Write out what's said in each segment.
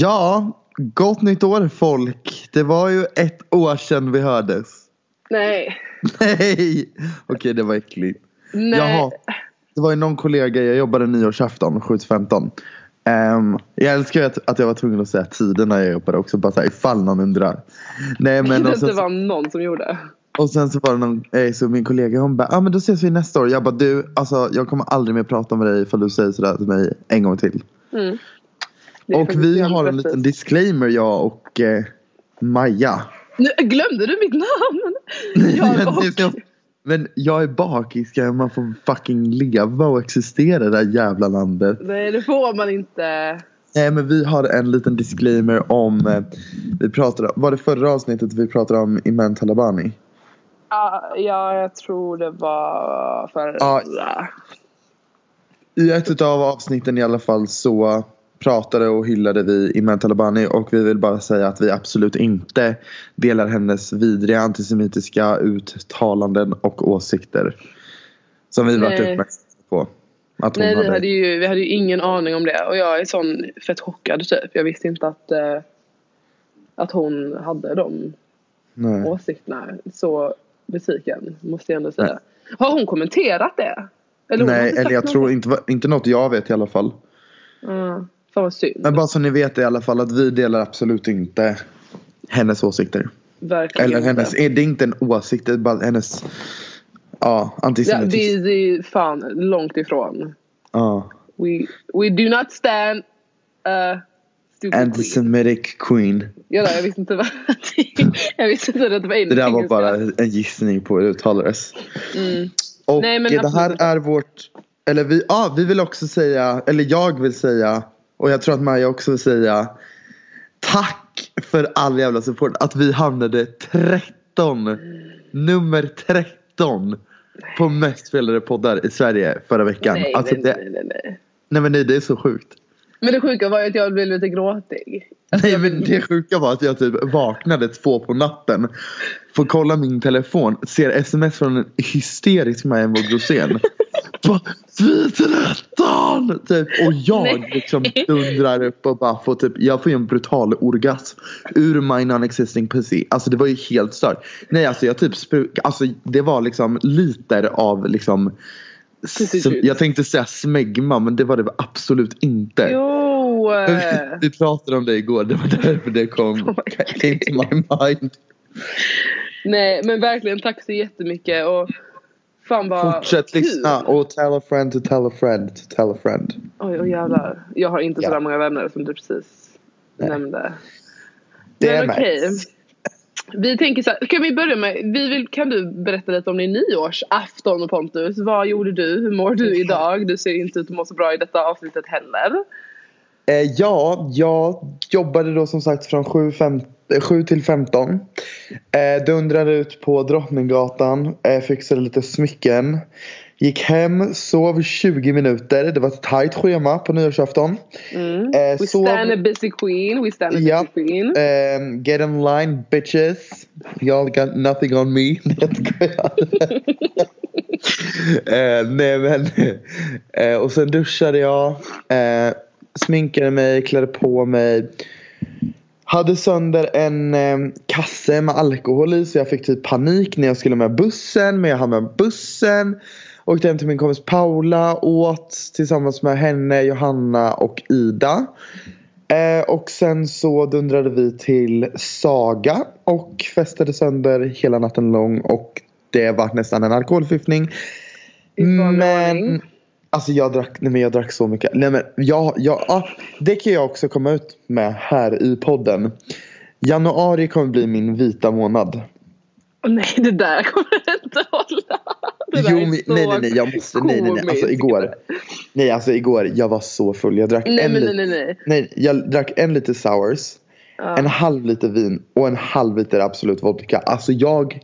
Ja, gott nytt år folk. Det var ju ett år sedan vi hördes. Nej. Nej! Okej, det var äckligt. Nej. Jaha. Det var ju någon kollega, jag jobbade nyårsafton 7-15. Um, jag älskar att, att jag var tvungen att säga tiden när jag jobbade också. Bara så här, ifall någon undrar. Nej, men det sen, var någon som gjorde. och sen så var det någon, eh, så min kollega hon bara, ah, men då ses vi nästa år. Jag bara, du, alltså jag kommer aldrig mer prata med dig ifall du säger sådär till mig en gång till. Mm. Och vi har en liten disclaimer jag och eh, Maja. Nu, glömde du mitt namn? Jag Men och... Men jag är bakis, ska man få fucking leva och existera i det här jävla landet? Nej det får man inte. Nej men vi har en liten disclaimer om, eh, vi pratade, var det förra avsnittet vi pratade om Iman Talabani? Ja, ja, jag tror det var för... Ja. I ett av avsnitten i alla fall så pratade och hyllade vi Iman Talabani och vi vill bara säga att vi absolut inte delar hennes vidriga antisemitiska uttalanden och åsikter. Som vi varit Nej. uppmärksamma på. Att hon Nej vi hade. hade, ju, vi hade ju ingen aning om det och jag är sån fett chockad typ. Jag visste inte att, eh, att hon hade de Nej. åsikterna. Så besviken måste jag ändå säga. Har hon kommenterat det? Eller Nej, eller jag tror någonting? inte, inte något jag vet i alla fall. Ja, fan vad synd. Men bara så ni vet i alla fall att vi delar absolut inte hennes åsikter. Verkligen Eller inte. hennes, det är inte en åsikt, det är bara hennes ja, Ja, antisemitism. det, det är fan långt ifrån. Ja. We, we do not stand uh, stupid queen. Antisemitic queen. Ja, jag visste inte vad Jag visste inte att det var Det där var bara en gissning på hur det uttalades. Mm. Och Nej, men det här är vårt, eller vi, ja, vi vill också säga, eller jag vill säga, och jag tror att Maja också vill säga, tack för all jävla support. Att vi hamnade 13, nummer 13 på mest spelade poddar i Sverige förra veckan. Nej, alltså nej, det, nej, nej, nej. men nej, det är så sjukt. Men det sjuka var ju att jag blev lite gråtig. Alltså, Nej men det sjuka var att jag typ vaknade två på natten. Får kolla min telefon. Ser sms från en hysterisk Maja Mogg Rosén. Bara, Vi 13! Typ. Och jag Nej. liksom dundrar upp och bara får typ. Jag får ju en brutal orgasm. Ur my non-existing pussy. Alltså det var ju helt stört. Nej alltså jag typ spru- Alltså det var liksom liter av liksom. Jag tänkte säga smegma men det var det absolut inte. Jo! Vi pratade om det igår, det var därför det kom Oh came to my mind. Nej men verkligen tack så jättemycket och fan vad Fortsätt kul. lyssna och tell a friend to tell a friend to tell a friend. Oj, oj jävlar. Jag har inte Ja. sådär många vänner som du precis Nej. nämnde. Det Men okej. märks. Vi tänker så här, kan vi börja med, vi vill, kan du berätta lite om din nyårsafton Pontus? Vad gjorde du? Hur mår du idag? Du ser inte ut att må så bra i detta avsnittet heller. Eh, ja, jag jobbade då som sagt från 7, fem, eh, 7 till 15. Eh, dundrade ut på Drottninggatan, eh, fixade lite smycken. Gick hem, sov 20 minuter. Det var ett tajt schema på nyårsafton. Mm. Eh, We sov- stand a busy queen, we stand a busy queen. Um, get in line bitches. Y'all got nothing on me. Eh, nej men. eh, och sen duschade jag. Uh, sminkade mig, klädde på mig. Hade sönder en eh, kasse med alkohol i så jag fick typ panik när jag skulle med bussen. Men jag hann med bussen. Åkte hem till min kompis Paula. Åt tillsammans med henne, Johanna och Ida. Eh, och sen så dundrade vi till Saga och festade sönder hela natten lång och det var nästan en alkoholförgiftning. Men. Alltså jag drack, nej men jag drack så mycket. Nej men jag, jag, ja, det kan jag också komma ut med här i podden. Januari kommer bli min vita månad. Åh, nej det där kommer inte hålla. Det där Jo, är men, så nej nej nej jag måste, nej nej nej alltså igår. Nej alltså igår, jag var så full. Jag drack Nej en nej nej nej. nej jag drack en liter sours. Ja. En halv liter vin och en halv liter Absolut vodka. Alltså jag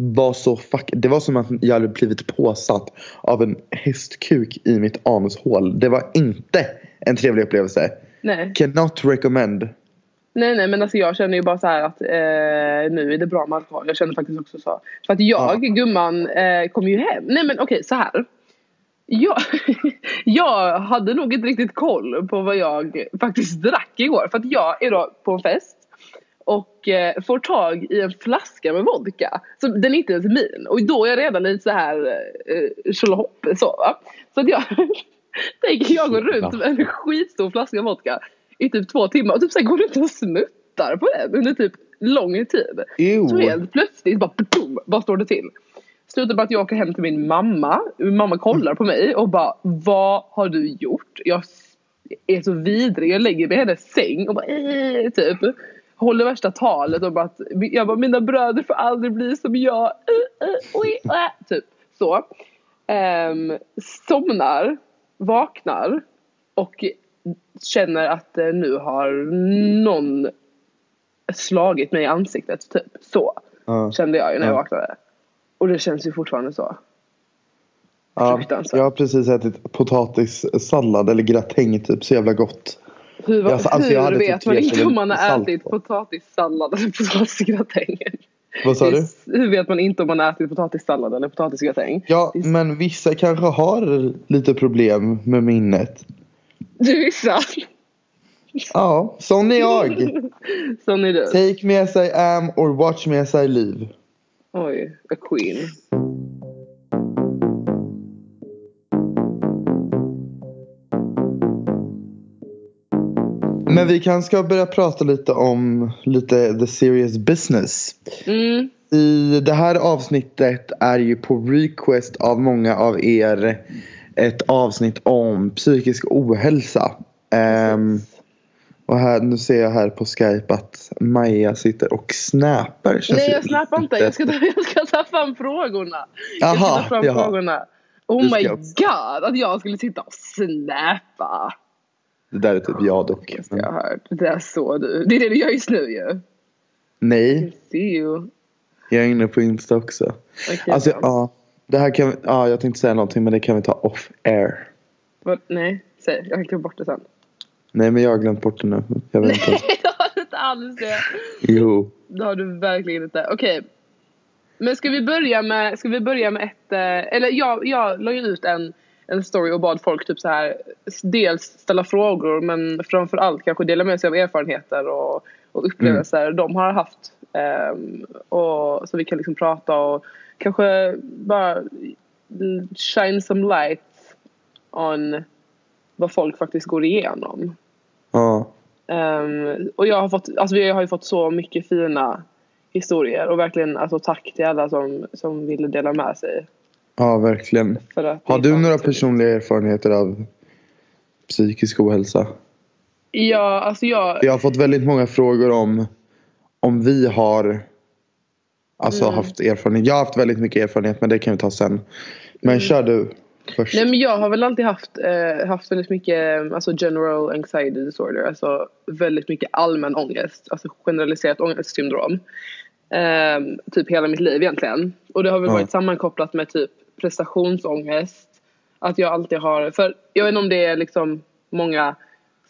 var så fuck. Det var som att jag hade blivit påsatt av en hästkuk i mitt anushål. Det var inte en trevlig upplevelse. nej. Cannot recommend. Nej nej men alltså jag känner ju bara så här att eh, nu är det bra med alkohol. Jag känner faktiskt också så. För att jag, gumman, eh, kom ju hem. Nej men okej så här. Jag, jag hade nog inte riktigt koll på vad jag faktiskt drack igår. För att jag är då på en fest och eh, får tag i en flaska med vodka. Så den är inte ens min. Och då är jag redan lite så här eh, tjolahopp så va. Så att jag tänker jag går runt med en skitstor flaska vodka i typ två timmar och typ så här går runt och smuttar på den under typ lång tid. Ew. Så helt plötsligt bara, boom, bara står det till. Slutar med att jag åker hem till min mamma. Min mamma kollar på mig och bara Vad har du gjort? Jag är så vidrig. Jag lägger mig i hennes säng och bara äh, typ. Håller värsta talet bara att jag bara mina bröder får aldrig bli som jag. Uh, uh, oj, uh, typ så. Um, somnar, vaknar och känner att eh, nu har någon slagit mig i ansiktet typ. Så kände jag ju när jag Ja. vaknade. Och det känns ju fortfarande så. Ja, jag har precis ätit potatissallad eller gratäng typ. Så jävla gott. Hur, va- Alltså, alltså, hur typ vet man tre inte om man har salt ätit på. potatissallad eller potatisgratäng? Vad sa du? Hur vet man inte om man har ätit potatissallad eller potatisgratäng? Ja, men vissa kanske har lite problem med minnet. Du vissa. Ja, sån är jag. Sån är du. Take me as I am or watch me as I live. Oj, a queen. Men vi kanske ska börja prata lite om lite the serious business. Mm. I det här avsnittet är ju på request av många av er ett avsnitt om psykisk ohälsa. Ehm, och här, nu ser jag här på Skype att Maja sitter och snappar. Nej jag snappar inte. Jag ska, ta, jag ska ta fram frågorna. jag ska Jaha, ta fram jaha. frågorna. Oh my god att jag skulle sitta och snappa. Det där är typ jag dock. Det ska jag hört. Det är så du. Det är det du gör just nu ju. Nej, you. jag är inne på Insta också. Okej, Alltså, ja. Det här kan vi, ja, jag tänkte säga någonting men det kan vi ta off air. Vad- Nej, säg. Jag kan klippa bort det sen. Nej men jag har glömt bort det nu. Jag vet inte. Nej, det har du inte alls det. Jo. Det har du verkligen inte. Okej. Men ska vi börja med, ska vi börja med ett, eh, eller jag, jag la ju ut en, en story och bad folk typ så här dels ställa frågor men framförallt kanske dela med sig av erfarenheter och, och upplevelser de har haft. Ehm, och så vi kan liksom prata och kanske bara shine some light on vad folk faktiskt går igenom. Ja. Ehm, och jag har fått, alltså vi har ju fått så mycket fina historier och verkligen alltså tack till alla som, som ville dela med sig. Ja verkligen. Har du några personliga erfarenheter av psykisk ohälsa? Ja, alltså jag, Jag har fått väldigt många frågor om om vi har alltså Mm. haft erfarenhet. Jag har haft väldigt mycket erfarenhet men det kan vi ta sen. Men kör du först. nej men jag har väl alltid haft, eh, haft väldigt mycket eh, alltså general anxiety disorder, alltså väldigt mycket allmän ångest, alltså generaliserat ångestsyndrom. Ehm, typ hela mitt liv egentligen. Och det har väl varit sammankopplat med typ prestationsångest. Att jag alltid har, för jag vet inte om det är liksom många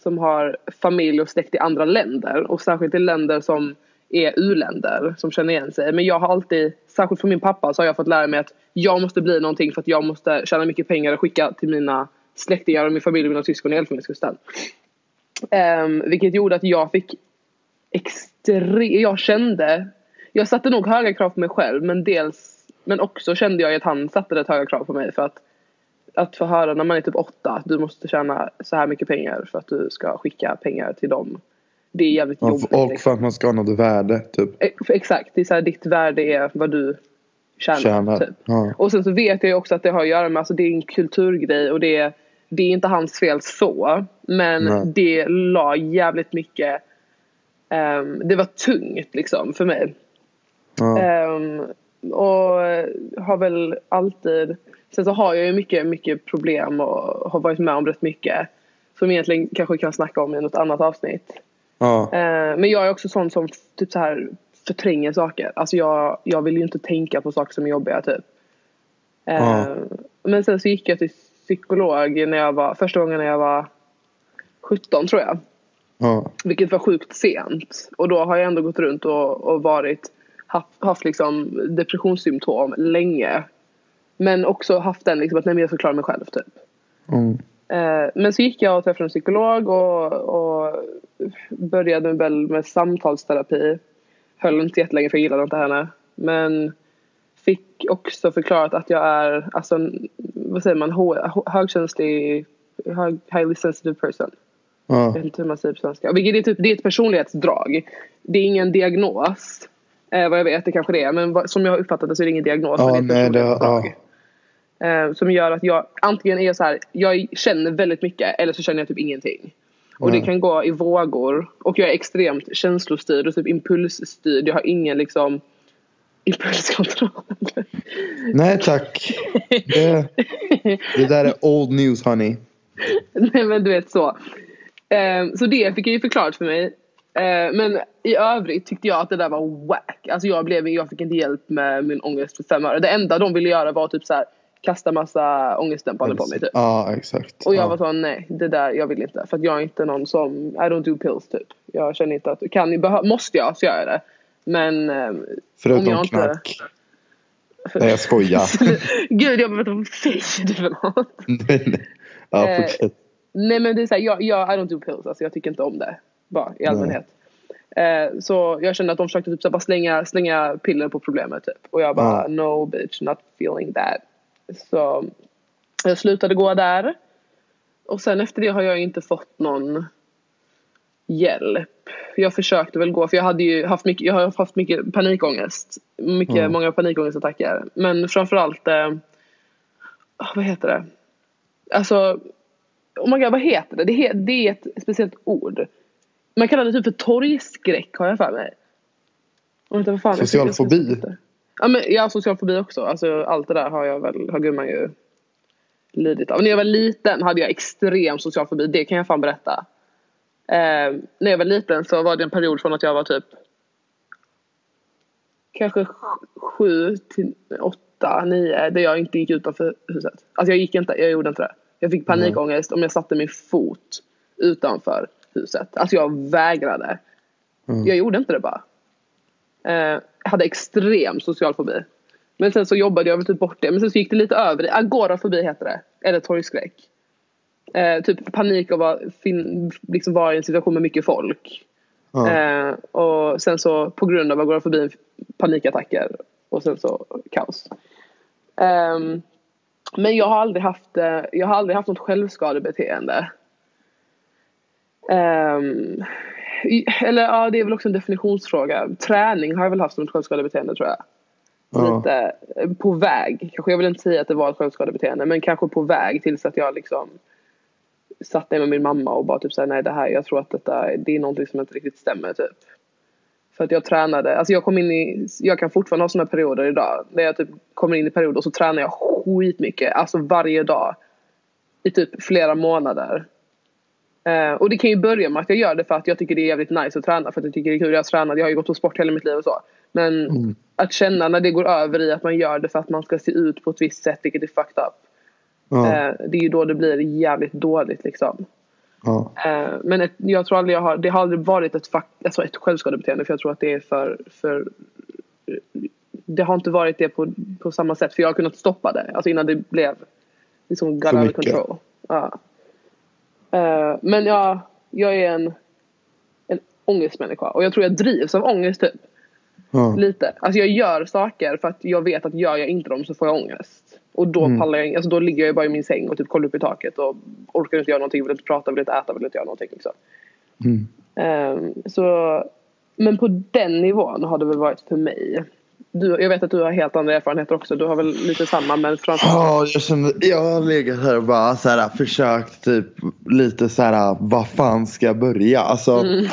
som har familj och släkt i andra länder och särskilt i länder som är u-länder som känner igen sig. Men jag har alltid, särskilt från min pappa, så har jag fått lära mig att jag måste bli någonting för att jag måste tjäna mycket pengar och skicka till mina släktingar och min familj och mina syskon i Elfenbenskusten. Um, vilket gjorde att jag fick extremt, jag kände, jag satte nog höga krav på mig själv men dels, men också kände jag att han satte rätt höga krav på mig för att att få höra när man är typ åtta att du måste tjäna så här mycket pengar för att du ska skicka pengar till dem. Det är jävligt Ja, jobbigt. och liksom. för att man ska ha något värde typ. Eh, Exakt, det är så här, ditt värde är vad du tjänar. Tjänar. Typ. Ja. Och sen så vet jag också att det har att göra med, alltså det är en kulturgrej och det är, det är inte hans fel så. Men Nej. det la jävligt mycket, ehm, det var tungt liksom för mig. Ja. Ehm, och har väl alltid Sen så har jag ju mycket, mycket problem och har varit med om rätt mycket Som egentligen kanske kan snacka om i något annat avsnitt Ja. Ehm, Men jag är också sån som typ så här förtränger saker Alltså jag, jag vill ju inte tänka på saker som är jobbiga typ Ehm, Ja. Men sen så gick jag till psykolog när jag var, första gången när jag var 17 tror jag Ja. vilket var sjukt sent. Och då har jag ändå gått runt och, och varit haft, haft liksom depressionssymptom länge. Men också haft den liksom att nej men jag ska klara mig själv typ. Mm. Eh, men så gick jag och träffade en psykolog och, och började väl med samtalsterapi. Höll inte jättelänge för jag gillade inte henne. Men fick också förklarat att jag är, alltså vad säger man, högkänslig, hög, highly sensitive person. Jag Ja. vet inte hur man säger på svenska. Vilket är, typ, det är ett personlighetsdrag. Det är ingen diagnos. Eh, vad jag vet, det kanske det är. Men vad, som jag har uppfattat det så är det ingen diagnos. Men det är nej, det- personlighetsdrag. Eh, som gör att jag antingen är så här, jag känner väldigt mycket eller så känner jag typ ingenting. Och Nej. det kan gå i vågor. Och jag är extremt känslostyrd och typ impulsstyrd. Jag har ingen liksom impulskontroll. Nej tack. Det, det där är old news honey. Nej men du vet så. Ehm, så det fick jag ju förklarat för mig. Ehm, men i övrigt tyckte jag att det där var whack. Alltså jag, blev, jag fick inte hjälp med min ångest för fem öre. Det enda de ville göra var typ så här kasta massa ångestdämpande på mig typ. Ja exakt. Och jag ja. var så nej det där jag vill inte. För att jag är inte någon som, I don't do pills typ. Jag känner inte att, kan, måste jag så gör jag det. Men ehm, Förutom om jag inte- knark. Nej jag skojar. Gud jag vet inte vad säger du för något? Nej, nej. ja, Eh. Nej men det är såhär, jag, jag, I don't do pills, alltså jag tycker inte om det. Bara i allmänhet. Eh, så jag kände att de försökte typ så bara slänga, slänga piller på problemet typ. Och jag bara, Ja. no bitch, not feeling that. Så jag slutade gå där. Och sen efter det har jag inte fått någon hjälp. Jag försökte väl gå, för jag hade ju haft mycket, jag har haft mycket panikångest. Mycket, Mm. många panikångestattacker. Men framförallt, eh, ah, vad heter det? Alltså, oh my God, vad heter det? Det, det är ett speciellt ord. Man kallar det typ för torgskräck har jag för mig. Och vänta, vad fan, jag Social jag fobi? Ja, men, ja, social fobi också. Alltså, allt det där har jag väl, har gumman ju lidit av. När jag var liten hade jag extrem social fobi, det kan jag fan berätta. Eh, när jag var liten så var det en period från att jag var typ kanske sj- sju till åtta, nio där jag inte gick utanför huset. Alltså jag gick inte, jag gjorde inte det. Jag fick panikångest om jag satte min fot utanför huset. Alltså jag vägrade. Mm. Jag gjorde inte det bara. Eh, jag hade extrem social fobi. Men sen så jobbade jag väl typ bort det. Men sen så gick det lite över i agorafobi heter det. Eller torgskräck. Eh, typ panik av att fin- liksom vara i en situation med mycket folk. Ja. Eh, och sen så på grund av agorafobin panikattacker. Och sen så kaos. Ehm, men jag har aldrig haft, eh, jag har aldrig haft något självskadebeteende. I- eller ja, det är väl också en definitionsfråga. Träning har jag väl haft som ett självskadebeteende tror jag. Ja. Lite eh, på väg. Kanske jag vill inte säga att det var ett självskadebeteende men kanske på väg tills att jag liksom satt ner med min mamma och bara typ såhär nej det här jag tror att detta det är någonting som inte riktigt stämmer typ. För att jag tränade, alltså jag kom in i, jag kan fortfarande ha sådana perioder idag. Där jag typ kommer in i perioder och så tränar jag skitmycket, alltså varje dag. I typ flera månader. Eh, och det kan ju börja med att jag gör det för att jag tycker det är jävligt nice att träna. För att jag tycker det är kul. Jag har tränat, jag har ju gått på sport hela mitt liv och så. Men Mm. att känna när det går över i att man gör det för att man ska se ut på ett visst sätt, vilket är fucked up. Ja. Eh, det är ju då det blir jävligt dåligt liksom. Ja. Eh, men ett, jag tror aldrig jag har, det har aldrig varit ett, alltså ett självskadebeteende för jag tror att det är för, för det har inte varit det på, på samma sätt för jag har kunnat stoppa det, alltså innan det blev liksom got out of control. Ja. Eh, men jag, jag är en, en ångestmänniska och jag tror jag drivs av ångest typ. Ja. Lite. Alltså jag gör saker för att jag vet att gör jag inte dem så får jag ångest. Och då Mm. pallar jag alltså då ligger jag bara i min säng och typ kollar upp i taket och orkar inte göra någonting, vill inte prata, vill inte äta, vill inte göra någonting. Liksom. Mm. Ehm, så, men på den nivån har det väl varit för mig. Du, jag vet att du har helt andra erfarenheter också. Du har väl lite samma men framförallt. Ja, jag känner, jag har legat här och bara så här, försökt typ lite så här, vad fan ska jag börja? Alltså, Mm.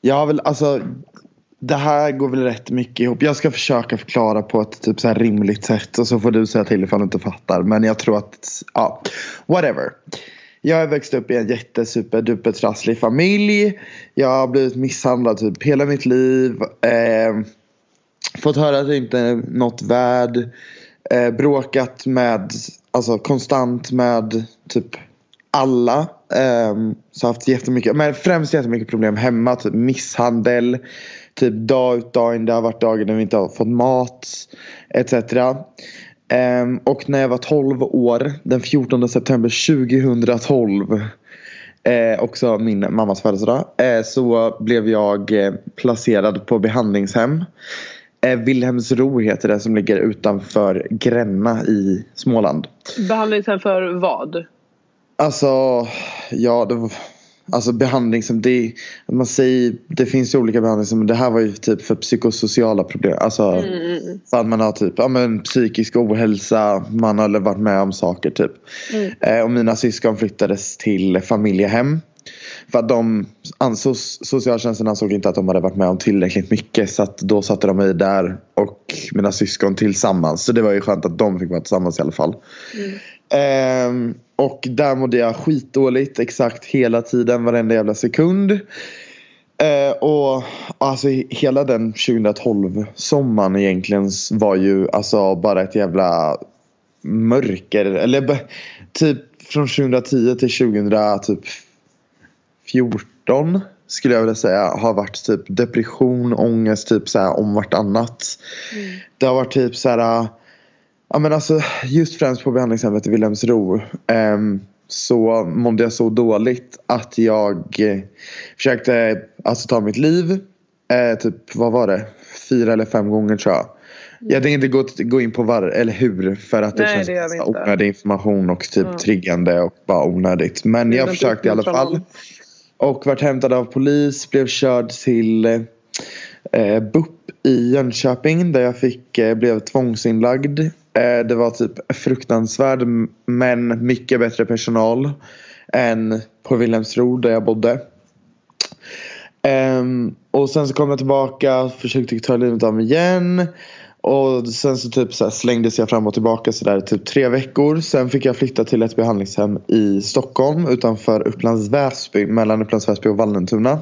jag har väl, alltså, det här går väl rätt mycket ihop. Jag ska försöka förklara på ett typ så här rimligt sätt och så får du säga till ifall du inte fattar. Men jag tror att, ja, whatever. Jag har växt upp i en jättesuperduper trasslig familj. Jag har blivit misshandlad typ hela mitt liv. Eh, fått höra att det inte är något värd. Eh, bråkat med, alltså konstant med typ alla. Eh, så haft jättemycket, men främst jättemycket problem hemma. Typ misshandel. Typ dag ut dag in. Det har varit dagar när vi inte har fått mat. Etc. Eh, och när jag var 12 år, den 14 september 2012 eh, också min mammas födelsedag. Eh, så blev jag eh, placerad på behandlingshem. Eh, Wilhelmsro heter det som ligger utanför Gränna i Småland. Behandlingshem för vad? Alltså, ja det var Alltså behandling som det, man säger, det finns ju olika behandlingar men det här var ju typ för psykosociala problem. Alltså Mm. att man har typ ja, men, psykisk ohälsa, man har varit med om saker typ. Mm. Eh, och mina syskon flyttades till familjehem. För att de ansåg, socialtjänsten ansåg inte att de hade varit med om tillräckligt mycket så att då satte de mig där och mina syskon tillsammans. Så det var ju skönt att de fick vara tillsammans i alla fall. Mm. Ehm, och där mådde jag skitdåligt exakt hela tiden, varenda jävla sekund. Eh, och alltså hela den 2012 sommaren egentligen var ju alltså bara ett jävla mörker. Eller typ från 2010 till 2014 skulle jag vilja säga har varit typ depression, ångest typ så här om vartannat. Mm. Det har varit typ så här Ja men alltså just främst på behandlingshemmet i Wilhelmsro ehm, så mådde jag så dåligt att jag eh, försökte alltså ta mitt liv. Eh, typ vad var det? Fyra eller fem gånger tror jag. Jag tänker inte gå, gå in på var eller hur för att det Nej, känns det onödig information och typ Ja. triggande och bara onödigt. Men jag försökte i alla fall. någon. Och vart hämtad av polis, blev körd till eh, BUP i Jönköping där jag fick, eh, blev tvångsinlagd. Eh, det var typ fruktansvärd men mycket bättre personal än på Wilhelmsro där jag bodde. Eh, och sen så kom jag tillbaka, försökte ta livet av mig igen. Och sen så typ så slängdes jag fram och tillbaka sådär typ tre veckor. Sen fick jag flytta till ett behandlingshem i Stockholm utanför Upplands Väsby, mellan Upplands Väsby och Vallentuna.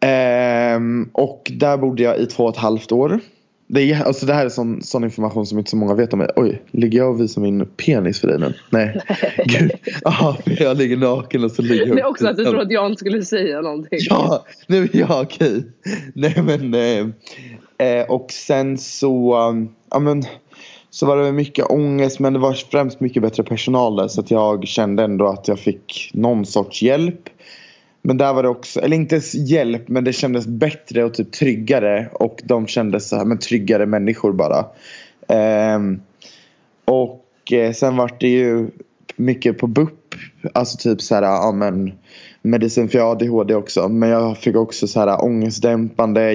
Ehm, och där bodde jag i två och ett halvt år. Det, är, alltså det här är sån, sån information som inte så många vet om mig. Oj, ligger jag och visar min penis för dig nu? Nej. Gud. Ja, för jag ligger naken och så ligger jag Det är också att du tror att jag inte skulle säga någonting. Ja, nu, ja okej. Nej men. Eh, eh, och sen så. Um, ja men. Så var det mycket ångest men det var främst mycket bättre personal där så att jag kände ändå att jag fick någon sorts hjälp. Men där var det också, eller inte hjälp men det kändes bättre och typ tryggare och de kändes så här, men tryggare människor bara. Eh, och eh, sen var det ju mycket på BUP. Alltså typ så här, ja men medicin för ADHD också. Men jag fick också så här ångestdämpande,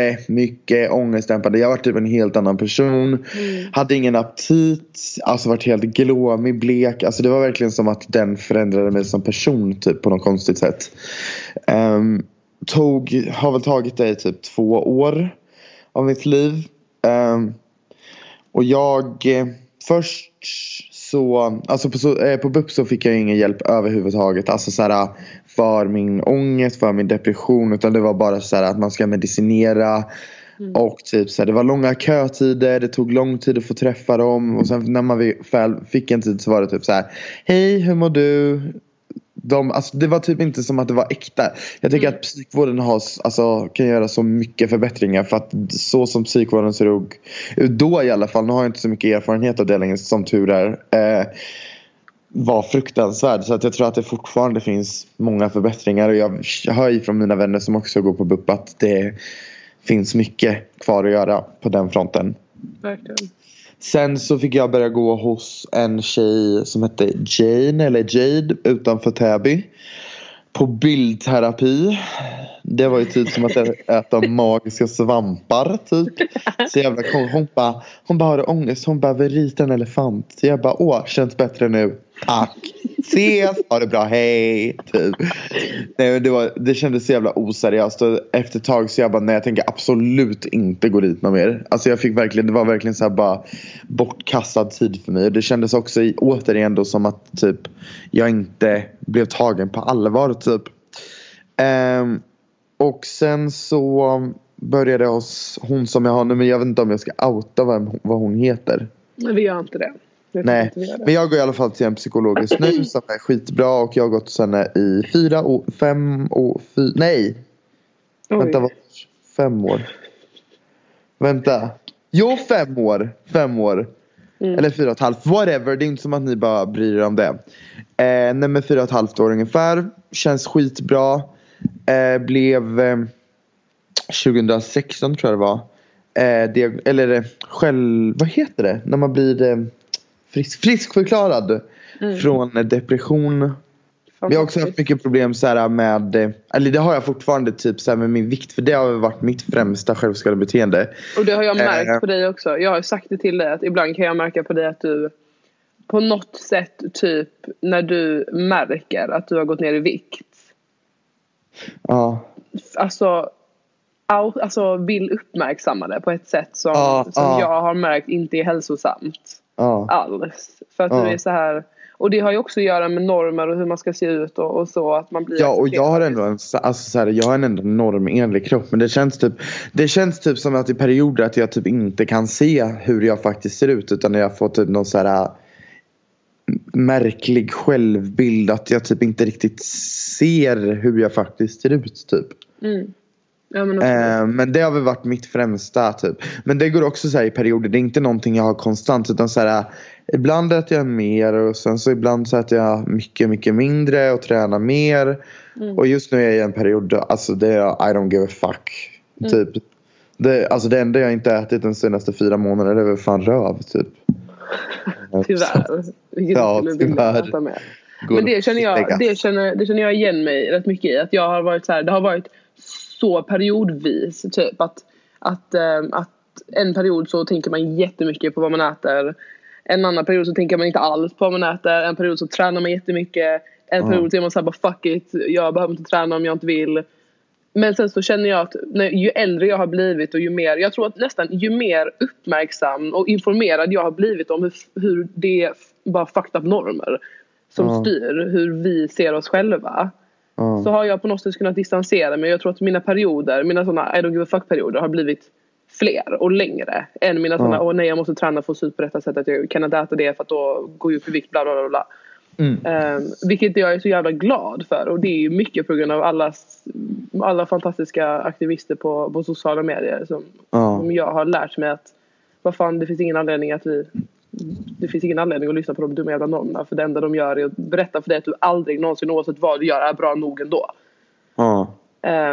jättemycket ångestdämpande. Jag var typ en helt annan person. Mm. Hade ingen aptit, alltså varit helt glåmig, blek. Alltså det var verkligen som att den förändrade mig som person typ på något konstigt sätt. Ehm, tog, har väl tagit det i typ två år av mitt liv. Ehm, och jag eh, först så, alltså på, så, eh, på BUP så fick jag ingen hjälp överhuvudtaget. Alltså så här, för min ångest, för min depression. Utan det var bara så här att man ska medicinera. Mm. Och typ så här, det var långa kötider, det tog lång tid att få träffa dem. Och sen när man väl fick en tid så var det typ så här. Hej, hur mår du? De, alltså, det var typ inte som att det var äkta. Jag tycker Mm. att psykvården har, alltså, kan göra så mycket förbättringar. För att så som psykvården ser ut då i alla fall. Nu har jag inte så mycket erfarenhet av det längre som tur är. Eh, var fruktansvärd. Så att jag tror att det fortfarande finns många förbättringar. Och jag hör ju från mina vänner som också går på BUP att det finns mycket kvar att göra på den fronten. Verkligen. Sen så fick jag börja gå hos en tjej som hette Jane eller Jade utanför Täby. På bildterapi. Det var ju typ som att äta magiska svampar typ. Så jävla kon- Hon bara, hon bara har du ångest? Hon vill rita en elefant. Så jag bara, åh känns bättre nu. Tack. Ses, ha det bra, hej. Typ. Nej, det, var, det kändes så jävla oseriöst. Och efter ett tag så jag bara, nej jag tänker absolut inte gå dit någon mer. Alltså jag fick verkligen, det var verkligen så här bara bortkastad tid för mig. Och det kändes också återigen då som att typ jag inte blev tagen på allvar typ. Um, och sen så började hos hon som jag har nu men jag vet inte om jag ska outa vem, vad hon heter. Nej, vi gör inte det. Nej, men jag går i alla fall till en psykolog just nu som är skitbra och jag har gått hos henne i fyra år, fem år, fy, nej, Oj. vänta vad, fem år. Vänta, jo fem år, fem år. Mm. Eller fyra och ett halvt, whatever. Det är inte som att ni bara bryr er om det. Eh, nej men fyra och ett halvt år ungefär. Känns skitbra. Eh, blev eh, 2016 tror jag det var. Eh, diag- eller eh, själv, vad heter det? När man blir eh, frisk, friskförklarad Mm. från eh, depression. Vi har också haft mycket problem så här med, eh, eller det har jag fortfarande typ så med min vikt för det har varit mitt främsta självskadebeteende. Och det har jag märkt Eh. på dig också. Jag har sagt det till dig att ibland kan jag märka på dig att du på något sätt typ när du märker att du har gått ner i vikt. Ja, Alltså, alltså vill uppmärksamma det på ett sätt som, Ja, som ja. jag har märkt inte är hälsosamt ja. alls. För att Ja. du är så här och det har ju också att göra med normer och hur man ska se ut och, och så att man blir Ja och jag har ändå en, så- alltså så här, jag har en ändå normenlig kropp men det känns typ Det känns typ som att i perioder att jag typ inte kan se hur jag faktiskt ser ut utan jag får typ någon så här äh, märklig självbild att jag typ inte riktigt ser hur jag faktiskt ser ut typ. Mm. Ja, men Eh, men det har väl varit mitt främsta typ. Men det går också så i perioder. Det är inte någonting jag har konstant. Utan så här, ibland äter jag mer och sen så ibland så äter jag mycket, mycket mindre och tränar mer. Mm. Och just nu är jag i en period alltså det är I don't give a fuck. Mm. Typ. Det, alltså det enda jag inte ätit de senaste fyra månaderna det är väl fan röv typ. tyvärr. Vilket Ja, skulle tyvärr. med. Men det känner, jag, det, känner, det känner jag igen mig rätt mycket i. Att jag har varit så här, det har varit så periodvis. Typ att, att, ehm, att en period så tänker man jättemycket på vad man äter. En annan period så tänker man inte alls på vad man äter. En period så tränar man jättemycket. En Ja. period så är man såhär bara fuck it. Jag behöver inte träna om jag inte vill. Men sen så känner jag att när, ju äldre jag har blivit och ju mer, jag tror att nästan ju mer uppmärksam och informerad jag har blivit om hur, hur det är bara fucked up normer som Ja. styr hur vi ser oss själva. Så har jag på något sätt kunnat distansera mig. Jag tror att mina perioder, mina sådana I don't give a fuck perioder har blivit fler och längre än mina sådana, åh nej jag måste träna för att se ut på detta sättet, jag kan inte äta det för att då går jag upp i vikt, bla bla bla. bla. Mm. Um, vilket jag är så jävla glad för och det är ju mycket på grund av alla, alla fantastiska aktivister på, på sociala medier som, Ja. som jag har lärt mig att vad fan det finns ingen anledning att vi det finns ingen anledning att lyssna på de dumma jävla normerna för det enda de gör är att berätta för dig att du aldrig någonsin oavsett vad du gör är bra nog ändå. Ja.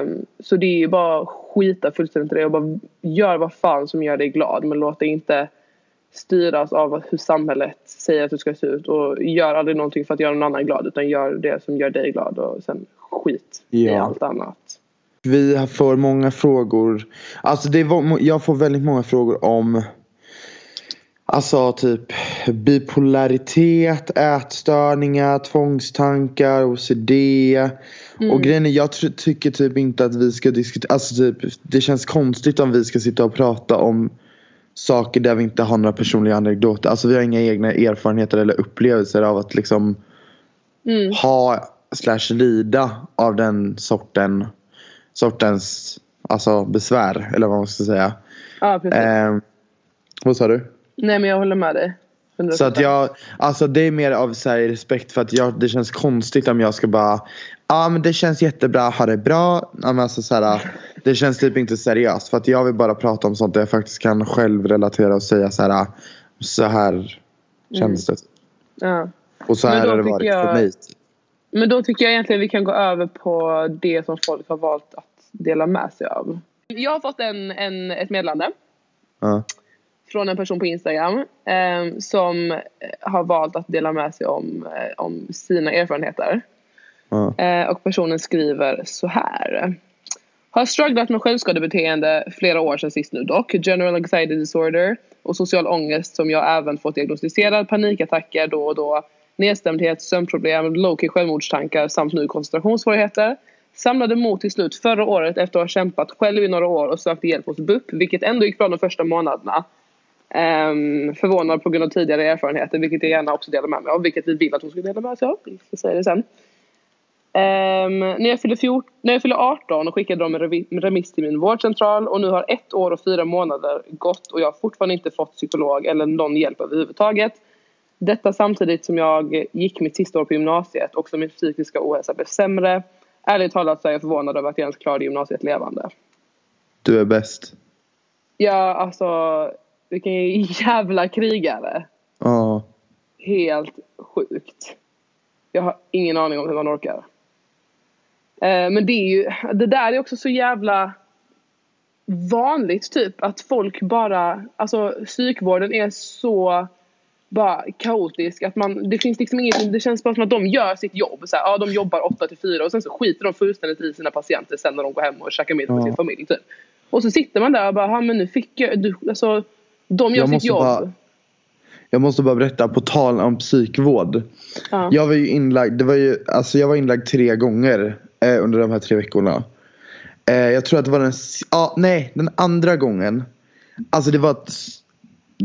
Um, så det är ju bara skita fullständigt i det och bara gör vad fan som gör dig glad men låt dig inte styras av hur samhället säger att du ska se ut och gör aldrig någonting för att göra någon annan glad utan gör det som gör dig glad och sen skit i Ja. allt annat. Vi får många frågor. Alltså det var, jag får väldigt många frågor om Alltså typ bipolaritet, ätstörningar, tvångstankar, OCD. Och grejen är, jag tr- tycker typ inte att vi ska diskutera, alltså typ det känns konstigt om vi ska sitta och prata om saker där vi inte har några personliga anekdoter. Alltså vi har inga egna erfarenheter eller upplevelser av att liksom Mm. ha slash lida av den sorten, sortens alltså besvär eller vad man ska säga. Ja precis. Eh, vad sa du? Nej men jag håller med dig. 100%. Så att jag, alltså det är mer av så här, respekt för att jag, det känns konstigt om jag ska bara Ja ah, men det känns jättebra, ha det bra. Alltså, så här, det känns typ inte seriöst för att jag vill bara prata om sånt där jag faktiskt kan själv relatera och säga så här Så här känns det. ja. Och så här har det varit jag- för mig. Men då tycker jag egentligen vi kan gå över på det som folk har valt att dela med sig av. Jag har fått en, en, ett meddelande Ja. Från en person på Instagram eh, som har valt att dela med sig om, eh, om sina erfarenheter. Ja. Eh, och personen skriver så här. Har strugglat med självskadebeteende flera år sedan sist nu dock. General anxiety disorder och social ångest som jag även fått diagnostiserad. Panikattacker då och då. Nedstämdhet, sömnproblem, low-key självmordstankar samt nu koncentrationssvårigheter. Samlade mod till slut förra året efter att ha kämpat själv i några år och sökte hjälp hos BUP vilket ändå gick bra de första månaderna. Um, förvånad på grund av tidigare erfarenheter vilket jag gärna också delar med mig av vilket vi vill att hon ska dela med sig av. Vi säga det sen. Ehm, när, jag fyllde 14, när jag fyllde 18 skickade de en remiss till min vårdcentral och nu har ett år och fyra månader gått och jag har fortfarande inte fått psykolog eller någon hjälp överhuvudtaget. Detta samtidigt som jag gick mitt sista år på gymnasiet och som min psykiska ohälsa blev sämre. Ärligt talat så är jag förvånad över att jag ens klarade gymnasiet levande. Du är bäst. Ja, alltså vilken jävla krigare. helt sjukt. Jag har ingen aning om hur man orkar. Eh, men det är ju, det där är också så jävla vanligt typ att folk bara, alltså psykvården är så bara kaotisk att man, det finns liksom inget, det känns bara som att de gör sitt jobb. Så här, ja, de jobbar 8 till 4 och sen så skiter de fullständigt i sina patienter sen när de går hem och käkar middag med Ja. sin familj typ. Och så sitter man där och bara, ja men nu fick jag, du, alltså de gör Jag sitt måste jobb. bara- Jag måste bara berätta på tal om psykvård. Ja. Jag var ju inlagd, det var ju, alltså jag var inlagd tre gånger eh, under de här tre veckorna. Eh, jag tror att det var den, ja nej den andra gången. Alltså det var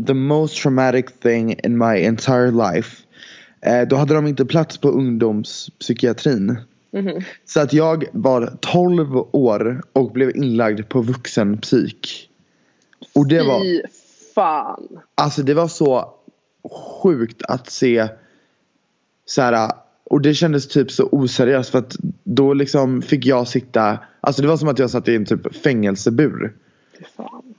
the most traumatic thing in my entire life. Eh, då hade de inte plats på ungdomspsykiatrin. Mhm. Så att jag var 12 år och blev inlagd på vuxenpsyk. Och det var, fan. Alltså det var så sjukt att se så här, och det kändes typ så oseriöst för att då liksom fick jag sitta Alltså det var som att jag satt i en typ fängelsebur. Fan.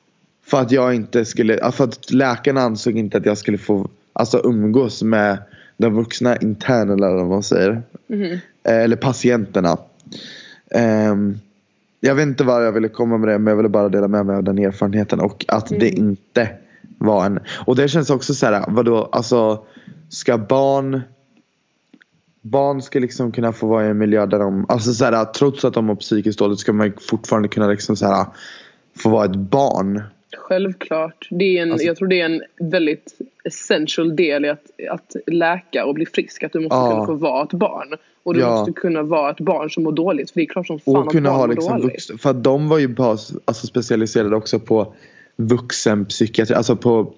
För att jag inte skulle, för att läkarna ansåg inte att jag skulle få alltså umgås med de vuxna internerna eller vad man säger. Eh, Eller patienterna. Ehm, jag vet inte vad jag ville komma med det men jag ville bara dela med mig av den erfarenheten och att det inte var en och det känns också så här vadå alltså ska barn barn ska liksom kunna få vara i en miljö där de alltså så här trots att de har psykiskt dåligt ska man fortfarande kunna liksom så här få vara ett barn. Självklart. Det är en, Alltså- jag tror det är en väldigt essential del i att, att läka och bli frisk. Att du måste Ja. kunna få vara ett barn. Och du Ja. måste kunna vara ett barn som mår dåligt. För det är klart som fan Och att kunna barn ha mår liksom dåligt. vuxna, för att de var ju bara alltså, specialiserade också på vuxenpsykiatri, alltså på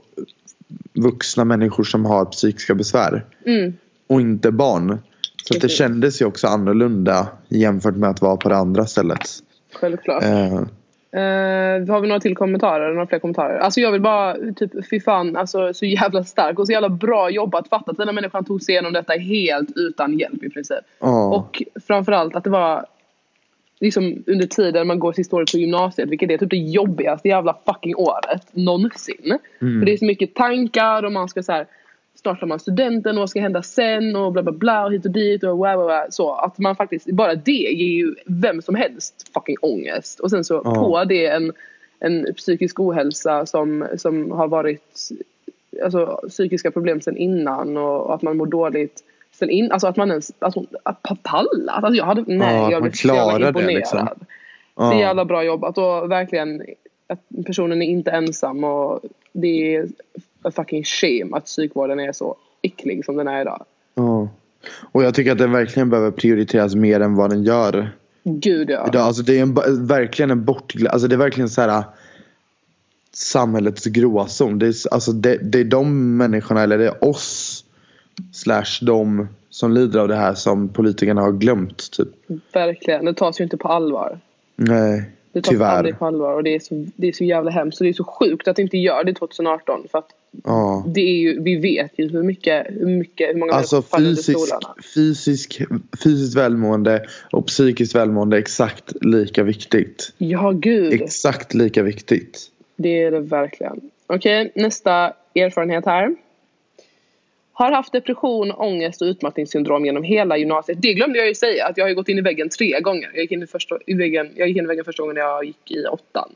vuxna människor som har psykiska besvär. Mm. Och inte barn. Så att det kändes ju också annorlunda jämfört med att vara på det andra stället. Självklart. Eh, Eh, har vi några till kommentarer? Några fler kommentarer? Alltså jag vill bara, typ fy fan, alltså så jävla stark och så jävla bra jobbat. Fatta att den här människan tog sig igenom detta helt utan hjälp i princip. ja. Och framförallt att det var liksom under tiden man går sista året på gymnasiet, vilket är typ det jobbigaste jävla fucking året någonsin. För det är så mycket tankar och man ska så här startar man studenten och vad ska hända sen och bla bla bla och hit och dit och wow, wow, wow. så att man faktiskt, bara det ger ju vem som helst fucking ångest och sen så Ja. på det en, en psykisk ohälsa som, som har varit alltså, psykiska problem sen innan och, och att man mår dåligt sen in, alltså att man ens alltså, att pa- pallat. Alltså jag hade, nej Ja, jag blev så jävla klarar det, imponerad. liksom. Det är ja. jävla bra jobbat och verkligen att personen är inte ensam och det är a fucking shame att psykvården är så äcklig som den är idag. ja. Och jag tycker att den verkligen behöver prioriteras mer än vad den gör. Gud ja. Idag, alltså det är en, verkligen en bortglömd, alltså det är verkligen så här samhällets gråzon. Det är, alltså det, det är de människorna, eller det är oss slash de som lider av det här som politikerna har glömt. Typ. Verkligen. Det tas ju inte på allvar. Nej, Det tas tyvärr. aldrig på allvar och det är, så, det är så jävla hemskt och det är så sjukt att det inte gör det 2018 för att Ja. det är ju, vi vet ju hur mycket, hur mycket, hur många Alltså fysisk, fysisk, fysiskt välmående och psykiskt välmående är exakt lika viktigt. Ja gud. Exakt lika viktigt. Det är det verkligen. Okej, nästa erfarenhet här. Har haft depression, ångest och utmattningssyndrom genom hela gymnasiet. Det glömde jag ju säga att jag har gått in i väggen tre gånger. Jag gick in i, första, i, väggen, jag gick in i väggen första gången när jag gick i åttan.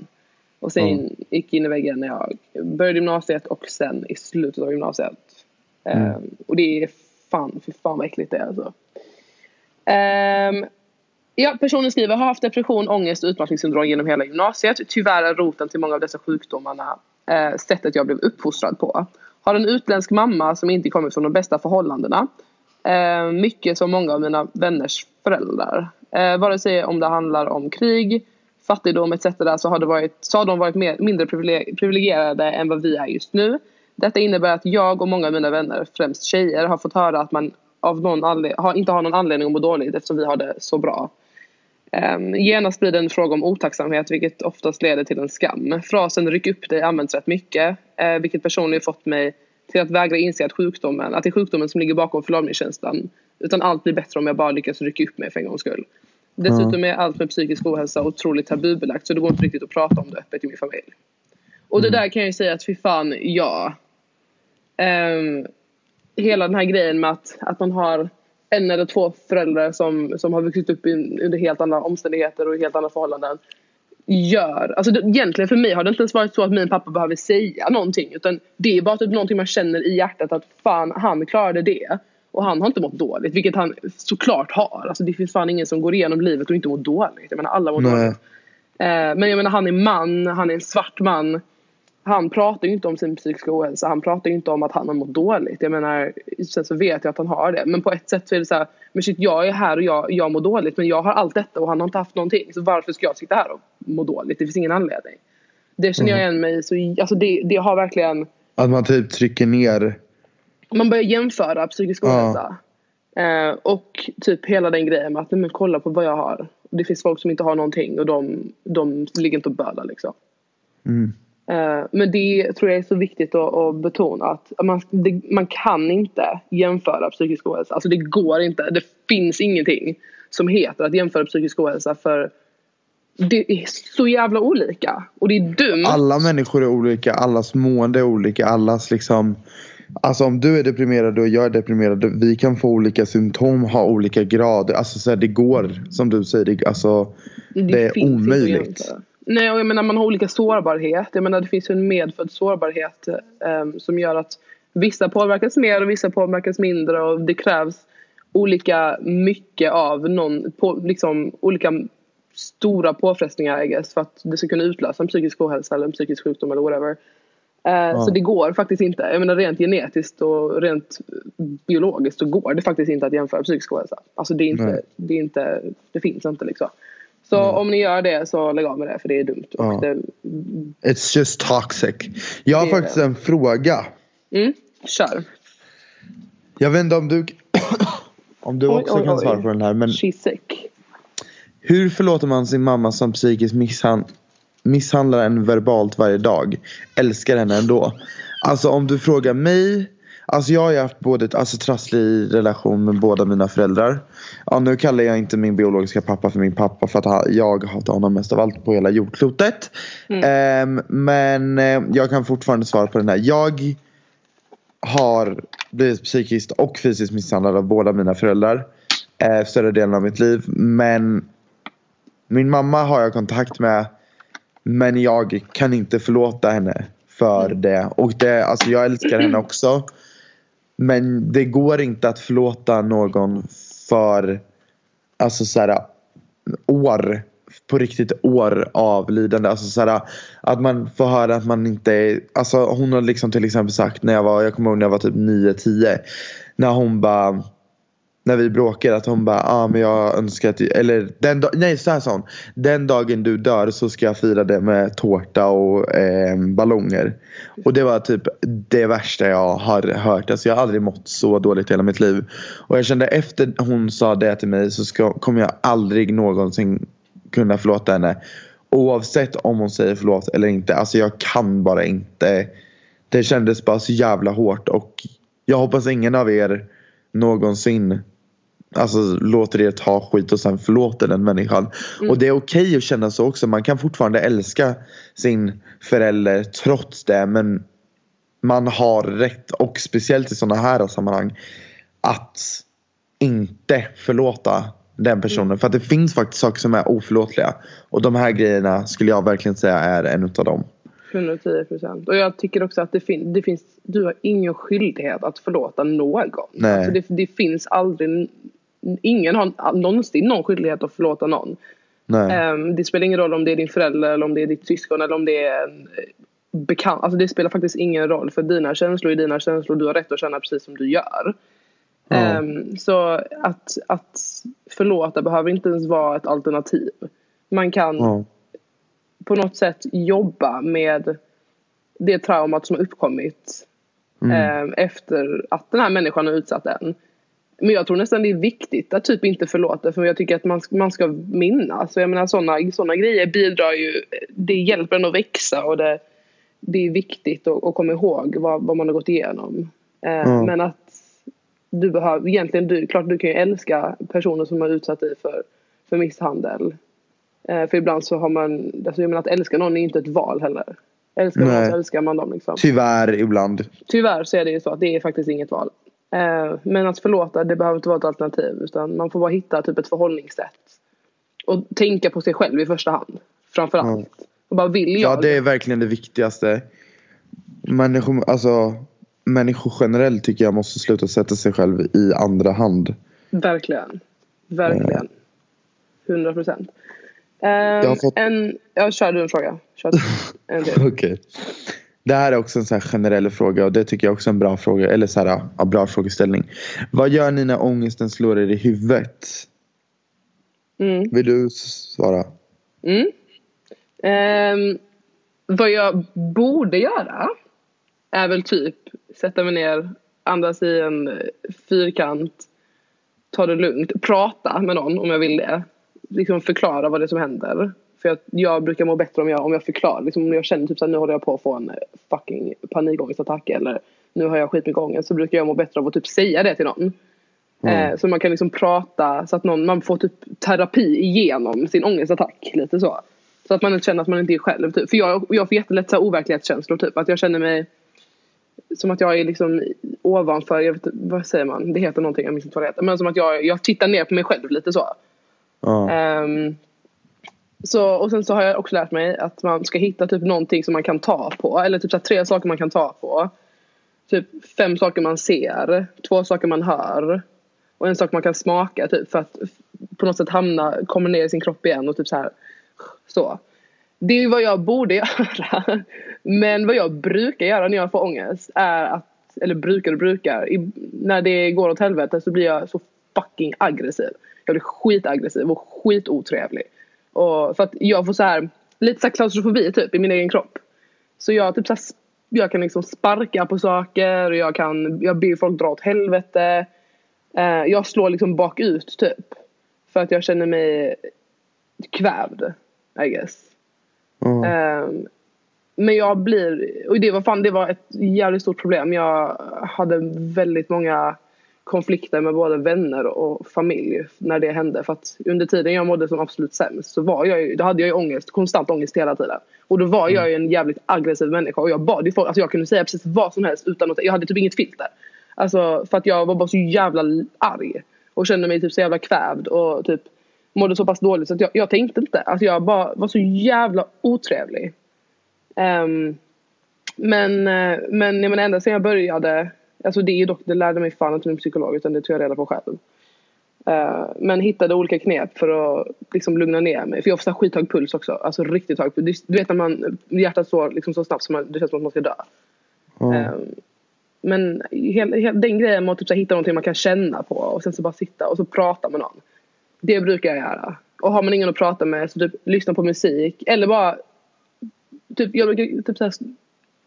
Och sen Mm. gick in i väggen när jag började gymnasiet och sen i slutet av gymnasiet. Ehm, och det är fan, för fan vad äckligt det är alltså. Ehm, Ja, personen skriver har haft depression, ångest och utmattningssyndrom genom hela gymnasiet. Tyvärr är roten till många av dessa sjukdomarna eh, sättet jag blev uppfostrad på. Har en utländsk mamma som inte kommer från de bästa förhållandena. Eh, mycket som många av mina vänners föräldrar. Eh, vare sig om det handlar om krig, fattigdom etc. så har, det varit, så har de varit mer, mindre privilegierade än vad vi är just nu. Detta innebär att jag och många av mina vänner, främst tjejer, har fått höra att man av någon anled- har, inte har någon anledning att må dåligt eftersom vi har det så bra. Um, genast blir det en fråga om otacksamhet vilket oftast leder till en skam. Frasen ryck upp dig används rätt mycket eh, vilket personligen fått mig till att vägra inse att sjukdomen, att det är sjukdomen som ligger bakom förlamningskänslan. Utan allt blir bättre om jag bara lyckas rycka upp mig för en gångs skull. Dessutom är allt med psykisk ohälsa otroligt tabubelagt så det går inte riktigt att prata om det öppet i min familj. Och det där kan jag ju säga att fy fan, ja. Ehm, hela den här grejen med att, att man har en eller två föräldrar som, som har vuxit upp in, under helt andra omständigheter och helt andra förhållanden gör, alltså det, egentligen för mig har det inte ens varit så att min pappa behöver säga någonting utan det är bara typ någonting man känner i hjärtat att fan han klarade det. Och han har inte mått dåligt vilket han såklart har. Alltså det finns fan ingen som går igenom livet och inte mår dåligt. Jag menar alla mår Nej. dåligt. Eh, men jag menar han är man, han är en svart man han pratar ju inte om sin psykiska ohälsa. Han pratar ju inte om att han har mått dåligt. Jag menar, sen så vet jag att han har det. Men på ett sätt så är det så här, men shit jag är här och jag, jag mår dåligt. Men jag har allt detta och han har inte haft någonting. Så varför ska jag sitta här och må dåligt? Det finns ingen anledning. Det känner jag igen mig. Så, alltså det, det har verkligen, Att man typ trycker ner. man börjar jämföra psykisk Ja. ohälsa. Eh, och typ hela den grejen med att, men kolla på vad jag har. Det finns folk som inte har någonting och de, de ligger inte och bölar liksom. Mm. Eh, Men det tror jag är så viktigt att, betona att man, det, man kan inte jämföra psykisk ohälsa. Alltså det går inte. Det finns ingenting som heter att jämföra psykisk ohälsa för det är så jävla olika. Och det är dumt. Alla människor är olika, allas mående är olika, allas liksom Alltså om du är deprimerad och jag är deprimerad, vi kan få olika symptom, ha olika grader. Alltså så här, det går som du säger, det, alltså, det, är inte att omöjligt. Nej, och jag menar man har olika sårbarhet. Jag menar det finns ju en medfödd sårbarhet eh, som gör att vissa påverkas mer och vissa påverkas mindre och det krävs olika mycket av någon, på, liksom olika stora påfrestningar I guess, för att det ska kunna utlösa en psykisk ohälsa eller en psykisk sjukdom eller whatever. Eh, Så det går faktiskt inte. Jag menar rent genetiskt och rent biologiskt så går det faktiskt inte att jämföra psykisk ohälsa. Alltså det är inte, Nej. det är inte, det finns inte liksom. Så om ni gör det så lägg av med det för det är dumt. Ja. Och det, It's just toxic. Jag har faktiskt det. en fråga. mm, kör. Jag vet inte om du, om du Oj, också oj, kan oj. svara på den här. Men sick. hur förlåter man sin mamma som psykiskt misshan- misshandlar en verbalt varje dag? Älskar henne ändå. Alltså om du frågar mig. Alltså jag har ju haft både ett alltså, trasslig relation med båda mina föräldrar. Ja, nu kallar jag inte min biologiska pappa för min pappa för att jag hatar honom mest av allt på hela jordklotet. Ehm, men eh, jag kan fortfarande svara på den här. Jag har blivit psykiskt och fysiskt misshandlad av båda mina föräldrar. Eh, större delen av mitt liv. Men min mamma har jag kontakt med. Men jag kan inte förlåta henne för det. Och det, alltså jag älskar henne också. Men det går inte att förlåta någon för alltså så här, år på riktigt år av lidande. Alltså så här, att man får höra att man inte är, alltså hon har liksom till exempel sagt när jag var, jag kommer ihåg när jag var typ 9-10. När hon bara när vi bråkade att hon bara, ja ah, men jag önskar att, eller den nej så här sa hon. Den dagen du dör så ska jag fira det med tårta och eh, ballonger. Och det var typ det värsta jag har hört. Alltså jag har aldrig mått så dåligt i hela mitt liv. Och jag kände efter hon sa det till mig så ska, kommer jag aldrig någonsin kunna förlåta henne. Oavsett om hon säger förlåt eller inte. Alltså jag kan bara inte. Det kändes bara så jävla hårt och jag hoppas ingen av er någonsin Alltså låter er ta skit och sen förlåter den människan. Och det är okej att känna så också. Man kan fortfarande älska sin förälder trots det. Men man har rätt och speciellt i sådana här sammanhang. Att inte förlåta den personen. För att det finns faktiskt saker som är oförlåtliga. Och de här grejerna skulle jag verkligen säga är en utav dem. 110 procent. Och jag tycker också att det, fin- det finns, du har ingen skyldighet att förlåta någon. Nej. Alltså det, det finns aldrig, ingen har någonsin någon skyldighet att förlåta någon. Ehm, det spelar ingen roll om det är din förälder eller om det är ditt syskon eller om det är en eh, bekant. Alltså det spelar faktiskt ingen roll för dina känslor är dina känslor. Du har rätt att känna precis som du gör. Ehm, så att, att förlåta behöver inte ens vara ett alternativ. Man kan Ja. på något sätt jobba med det traumat som har uppkommit Mm. eh, efter att den här människan har utsatt en. Men jag tror nästan det är viktigt att typ inte förlåta för jag tycker att man, man ska minnas. Så jag menar sådana såna grejer bidrar ju, det hjälper en att växa och det, det är viktigt att, att komma ihåg vad, vad man har gått igenom. Ja. Men att du behöver, egentligen du, klart du kan ju älska personer som har utsatt dig för, för misshandel. Eh, för ibland så har man, alltså jag menar att älska någon är inte ett val heller. Älskar Nej. någon så älskar man dem liksom. Tyvärr ibland. Tyvärr så är det ju så att det är faktiskt inget val. Eh, men att förlåta det behöver inte vara ett alternativ utan man får bara hitta typ ett förhållningssätt. Och tänka på sig själv i första hand. Framförallt. Mm. Och bara vill jag. Ja det är verkligen det viktigaste. Människor, alltså, människor generellt tycker jag måste sluta sätta sig själv i andra hand. Verkligen. Verkligen. 100 procent. Um, har fått- en, ja, kör du en fråga. Kör en. Okej. Det här är också en så här generell fråga och det tycker jag också är en bra fråga. Eller så här, ja, bra frågeställning. Vad gör ni när ångesten slår er i huvudet? Mm. Vill du svara? Mm. Ehm, vad jag borde göra är väl typ sätta mig ner, andas i en fyrkant, ta det lugnt, prata med någon om jag vill det. Liksom förklara vad det är som händer. För jag, jag brukar må bättre om jag, om jag förklarar. Liksom om jag känner typ här, nu håller jag på att få en eh, fucking panikångestattack eller nu har jag skitmycket ångest så brukar jag må bättre av att typ säga det till någon. Eh, så man kan liksom prata så att någon, man får typ terapi igenom sin ångestattack. Lite så. Så att man inte känner att man inte är själv. Typ. För jag, jag får jättelätt så här overklighetskänslor. Typ. Att jag känner mig som att jag är liksom ovanför, jag vet, vad säger man? Det heter någonting, jag minns inte vad det heter. Men som att jag, jag tittar ner på mig själv lite så. Ja. Ehm, så, och sen så har jag också lärt mig att man ska hitta typ någonting som man kan ta på. Eller typ så tre saker man kan ta på. Typ fem saker man ser, två saker man hör. Och en sak man kan smaka typ för att på något sätt hamna, komma ner i sin kropp igen och typ så här. Så. Det är vad jag borde göra. Men vad jag brukar göra när jag får ångest är att, eller brukar och brukar, i, när det går åt helvete så blir jag så fucking aggressiv. Jag blir skitaggressiv och skitotrevlig. Och för att jag får så här, lite så här klaustrofobi typ i min egen kropp. Så jag typ så här, jag kan liksom sparka på saker och jag kan, jag ber folk dra åt helvete. Eh, jag slår liksom bakut typ. För att jag känner mig kvävd, I guess. Ja. Ehm, men jag blir, och det var fan det var ett jävligt stort problem. Jag hade väldigt många konflikter med både vänner och familj när det hände. För att under tiden jag mådde som absolut sämst så var jag ju, då hade jag ju ångest, konstant ångest hela tiden. Och då var jag ju en jävligt aggressiv människa och jag bad ju folk, alltså jag kunde säga precis vad som helst utan att, jag hade typ inget filter. Alltså för att jag var bara så jävla arg. Och kände mig typ så jävla kvävd och typ mådde så pass dåligt så att jag, jag tänkte inte. Alltså jag bara var så jävla otrevlig. Um, men, eh, men jag menar ända sedan jag började, alltså det är dock, det lärde mig fan inte min psykolog utan det tog jag reda på själv. Eh, men hittade olika knep för att liksom lugna ner mig. För jag här skithög puls också, alltså riktigt hög puls. Du vet när man, hjärtat slår liksom så snabbt som man, det känns som att man ska dö. Ja. Ehm, men hel, hel, den grejen med att typ så hitta någonting man kan känna på och sen så bara sitta och så prata med någon. Det brukar jag göra. Och har man ingen att prata med så typ lyssna på musik eller bara typ, jag brukar typ så här,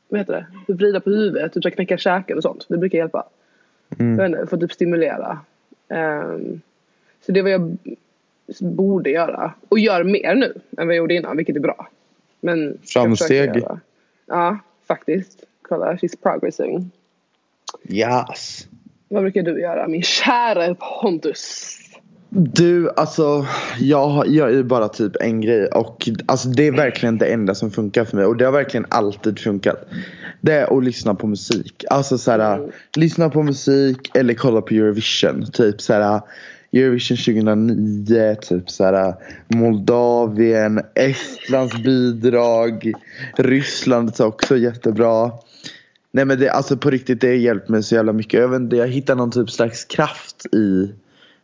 vad heter det? Typ vrida på huvudet, typ så knäcka käken och sånt. Det brukar hjälpa. Mm. Jag vet inte, för att typ stimulera. Ehm, så det är vad jag borde göra. Och gör mer nu än vad jag gjorde innan, vilket är bra. Men Framsteg. Ja, faktiskt. Kolla, she's progressing. Yes. Vad brukar du göra, min kära Pontus? Du, alltså jag gör ju bara typ en grej och alltså det är verkligen det enda som funkar för mig och det har verkligen alltid funkat. Det är att lyssna på musik. Alltså såhär, Mm. lyssna på musik eller kolla på Eurovision. Typ såhär Eurovision 2009, typ såhär Moldavien, Estlands bidrag, Ryssland är också jättebra. Nej men det, alltså på riktigt det har hjälpt mig så jävla mycket. Jag vet inte, jag hittar någon typ slags kraft i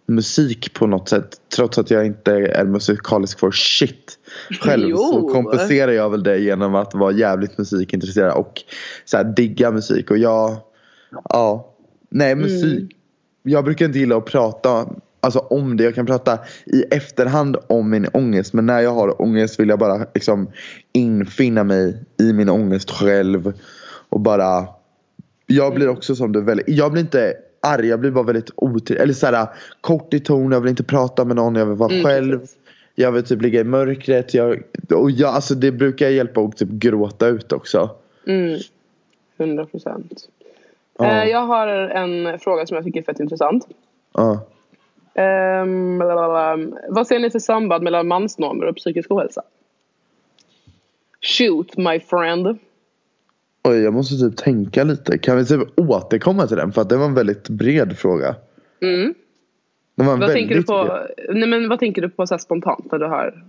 musik på något sätt. Trots att jag inte är musikalisk for shit själv Jo. så kompenserar jag väl det genom att vara jävligt musikintresserad och så här, digga musik. Och jag, ja, nej musik. Jag brukar inte gilla att prata alltså, om det. Jag kan prata i efterhand om min ångest. Men när jag har ångest vill jag bara liksom infinna mig i min ångest själv. Och bara jag blir också som du väldigt, jag blir inte arg, jag blir bara väldigt otrevlig. Eller såhär kort i ton, jag vill inte prata med någon, jag vill vara Mm, själv. precis. Jag vill typ ligga i mörkret. Jag, och jag, alltså det brukar hjälpa att typ gråta ut också. Mm. 100 procent. Ja. Eh, jag har en fråga som jag tycker är fett intressant. Ehm, blablabla. vad ser ni för samband mellan mansnormer och psykisk ohälsa? Shoot my friend. Oj, jag måste typ tänka lite. Kan vi typ återkomma till den? För att det var en väldigt bred fråga. Mm. Vad tänker du på, bred. nej men vad tänker du på så här spontant när du hör?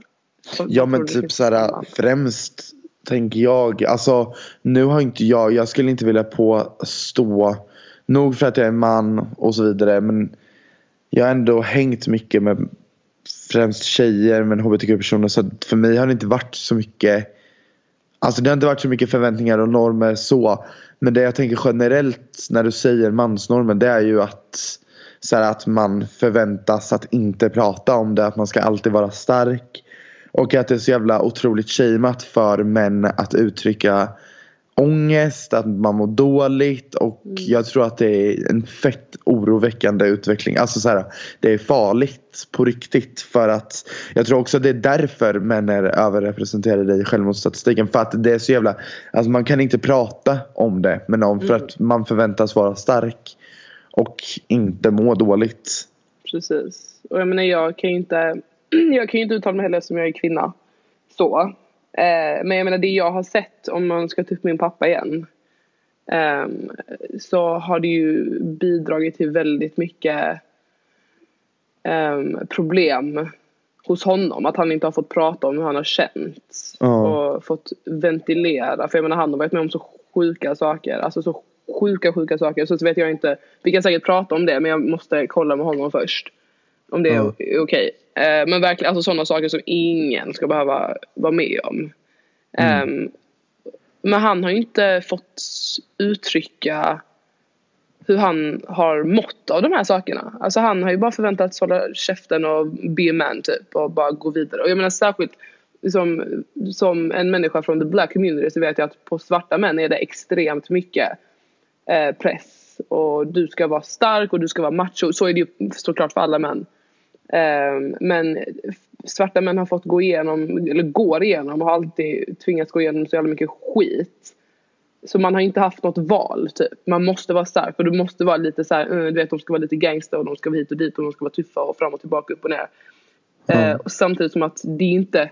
Ja men typ såhär spontant? främst tänker jag. Alltså nu har inte jag. Jag skulle inte vilja påstå. Nog för att jag är man och så vidare. Men jag har ändå hängt mycket med främst tjejer men hbtq-personer. Så för mig har det inte varit så mycket. Alltså det har inte varit så mycket förväntningar och normer så. Men det jag tänker generellt när du säger mansnormen det är ju att så här att man förväntas att inte prata om det. Att man ska alltid vara stark. Och att det är så jävla otroligt shameat för män att uttrycka ångest, att man mår dåligt och jag tror att det är en fett oroväckande utveckling. Alltså så här, det är farligt på riktigt för att jag tror också att det är därför män är överrepresenterade i självmordsstatistiken. För att det är så jävla, alltså man kan inte prata om det med någon för att man förväntas vara stark och inte må dåligt. Precis. Och jag menar jag kan ju inte, jag kan ju inte uttala mig heller eftersom jag är kvinna. Så. Eh, men jag menar det jag har sett om man ska ta upp min pappa igen. ehm, så har det ju bidragit till väldigt mycket ehm, problem hos honom. Att han inte har fått prata om hur han har känt. Ja. Och fått ventilera. För jag menar han har varit med om så sjuka saker. Alltså så sjuka sjuka saker. Så, så vet jag inte. Vi kan säkert prata om det men jag måste kolla med honom först. Om det är Ja. okej. Eh, men verkligen alltså sådana saker som ingen ska behöva vara med om. Ehm, men han har ju inte fått uttrycka hur han har mått av de här sakerna. Alltså han har ju bara förväntats hålla käften och be a man typ och bara gå vidare. Och jag menar särskilt som, som en människa från the black community så vet jag att på svarta män är det extremt mycket eh, press. Och du ska vara stark och du ska vara macho. Så är det ju såklart för alla män. Ehm, men svarta män har fått gå igenom, eller går igenom och har alltid tvingats gå igenom så jävla mycket skit. Så man har inte haft något val typ. Man måste vara stark och du måste vara lite så här, eh, du vet de ska vara lite gangster och de ska vara hit och dit och de ska vara tuffa och fram och tillbaka upp och ner. Eh, och samtidigt som att det är inte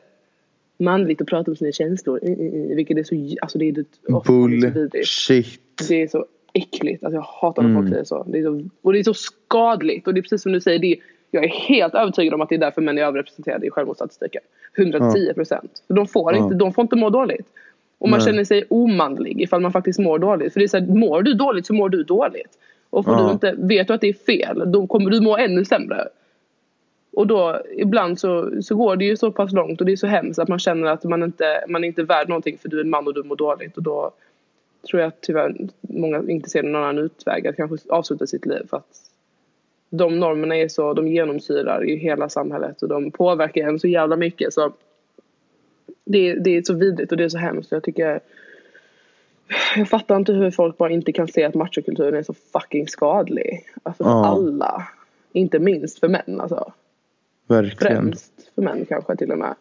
manligt att prata om sina känslor. Mm, mm, mm, vilket är så, alltså det är det. Bullshit. Det är så äckligt. Alltså jag hatar när folk säger så. Det är så. Och det är så skadligt. Och det är precis som du säger. Det är, jag är helt övertygad om att det är därför män är överrepresenterade i självmordsstatistiken. 110 procent. För de får, inte, de får inte må dåligt. Och man Nej. känner sig omanlig ifall man faktiskt mår dåligt. För det är så här, mår du dåligt så mår du dåligt. Och får Ja. du inte, vet du att det är fel, då kommer du må ännu sämre. Och då ibland så, så går det ju så pass långt och det är så hemskt att man känner att man inte man är inte värd någonting för du är en man och du mår dåligt. Och då tror jag tyvärr många inte ser någon annan utväg att kanske avsluta sitt liv. För att de normerna är så, de genomsyrar ju hela samhället och de påverkar en så jävla mycket. Så det, det är så vidrigt och det är så hemskt. Jag tycker jag fattar inte hur folk bara inte kan se att machokulturen är så fucking skadlig. Alltså för Ja. alla. Inte minst för män alltså. Verkligen. Främst för män kanske till och med.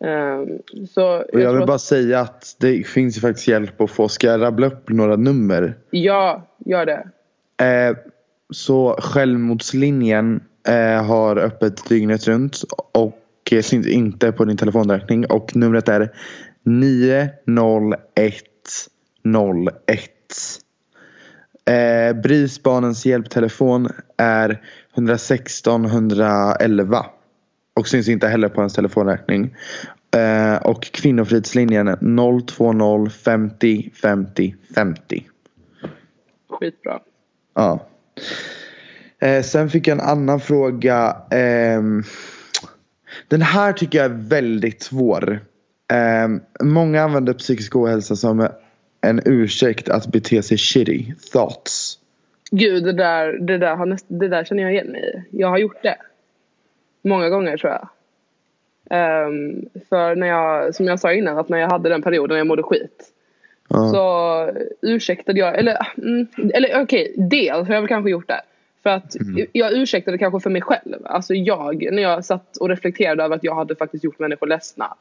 Ehm, så Och jag tror vill att- bara säga att det finns ju faktiskt hjälp att få. Ska jag rabbla upp några nummer? Ja, gör det. Eh, så Självmordslinjen eh, har öppet dygnet runt och eh, syns inte på din telefonräkning. Och numret är 90101. Eh, Brisbanens hjälptelefon är 116 111 och syns inte heller på ens telefonräkning. Eh, och Kvinnofridslinjen 020 50 50 50. Skitbra. Ja. Eh, sen fick jag en annan fråga. Eh, den här tycker jag är väldigt svår. Eh, många använder psykisk ohälsa som en ursäkt att bete sig shitty. Thoughts. Gud, det där, det, där har näst, det där känner jag igen mig i. Jag har gjort det. Många gånger tror jag. Um, för när jag, som jag sa innan, att när jag hade den perioden när jag mådde skit. Ja. Så ursäktade jag, eller, mm, eller okej, dels har jag väl kanske gjort det. För att jag ursäktade kanske för mig själv. Alltså jag, när jag satt och reflekterade över att jag hade faktiskt gjort människor ledsna.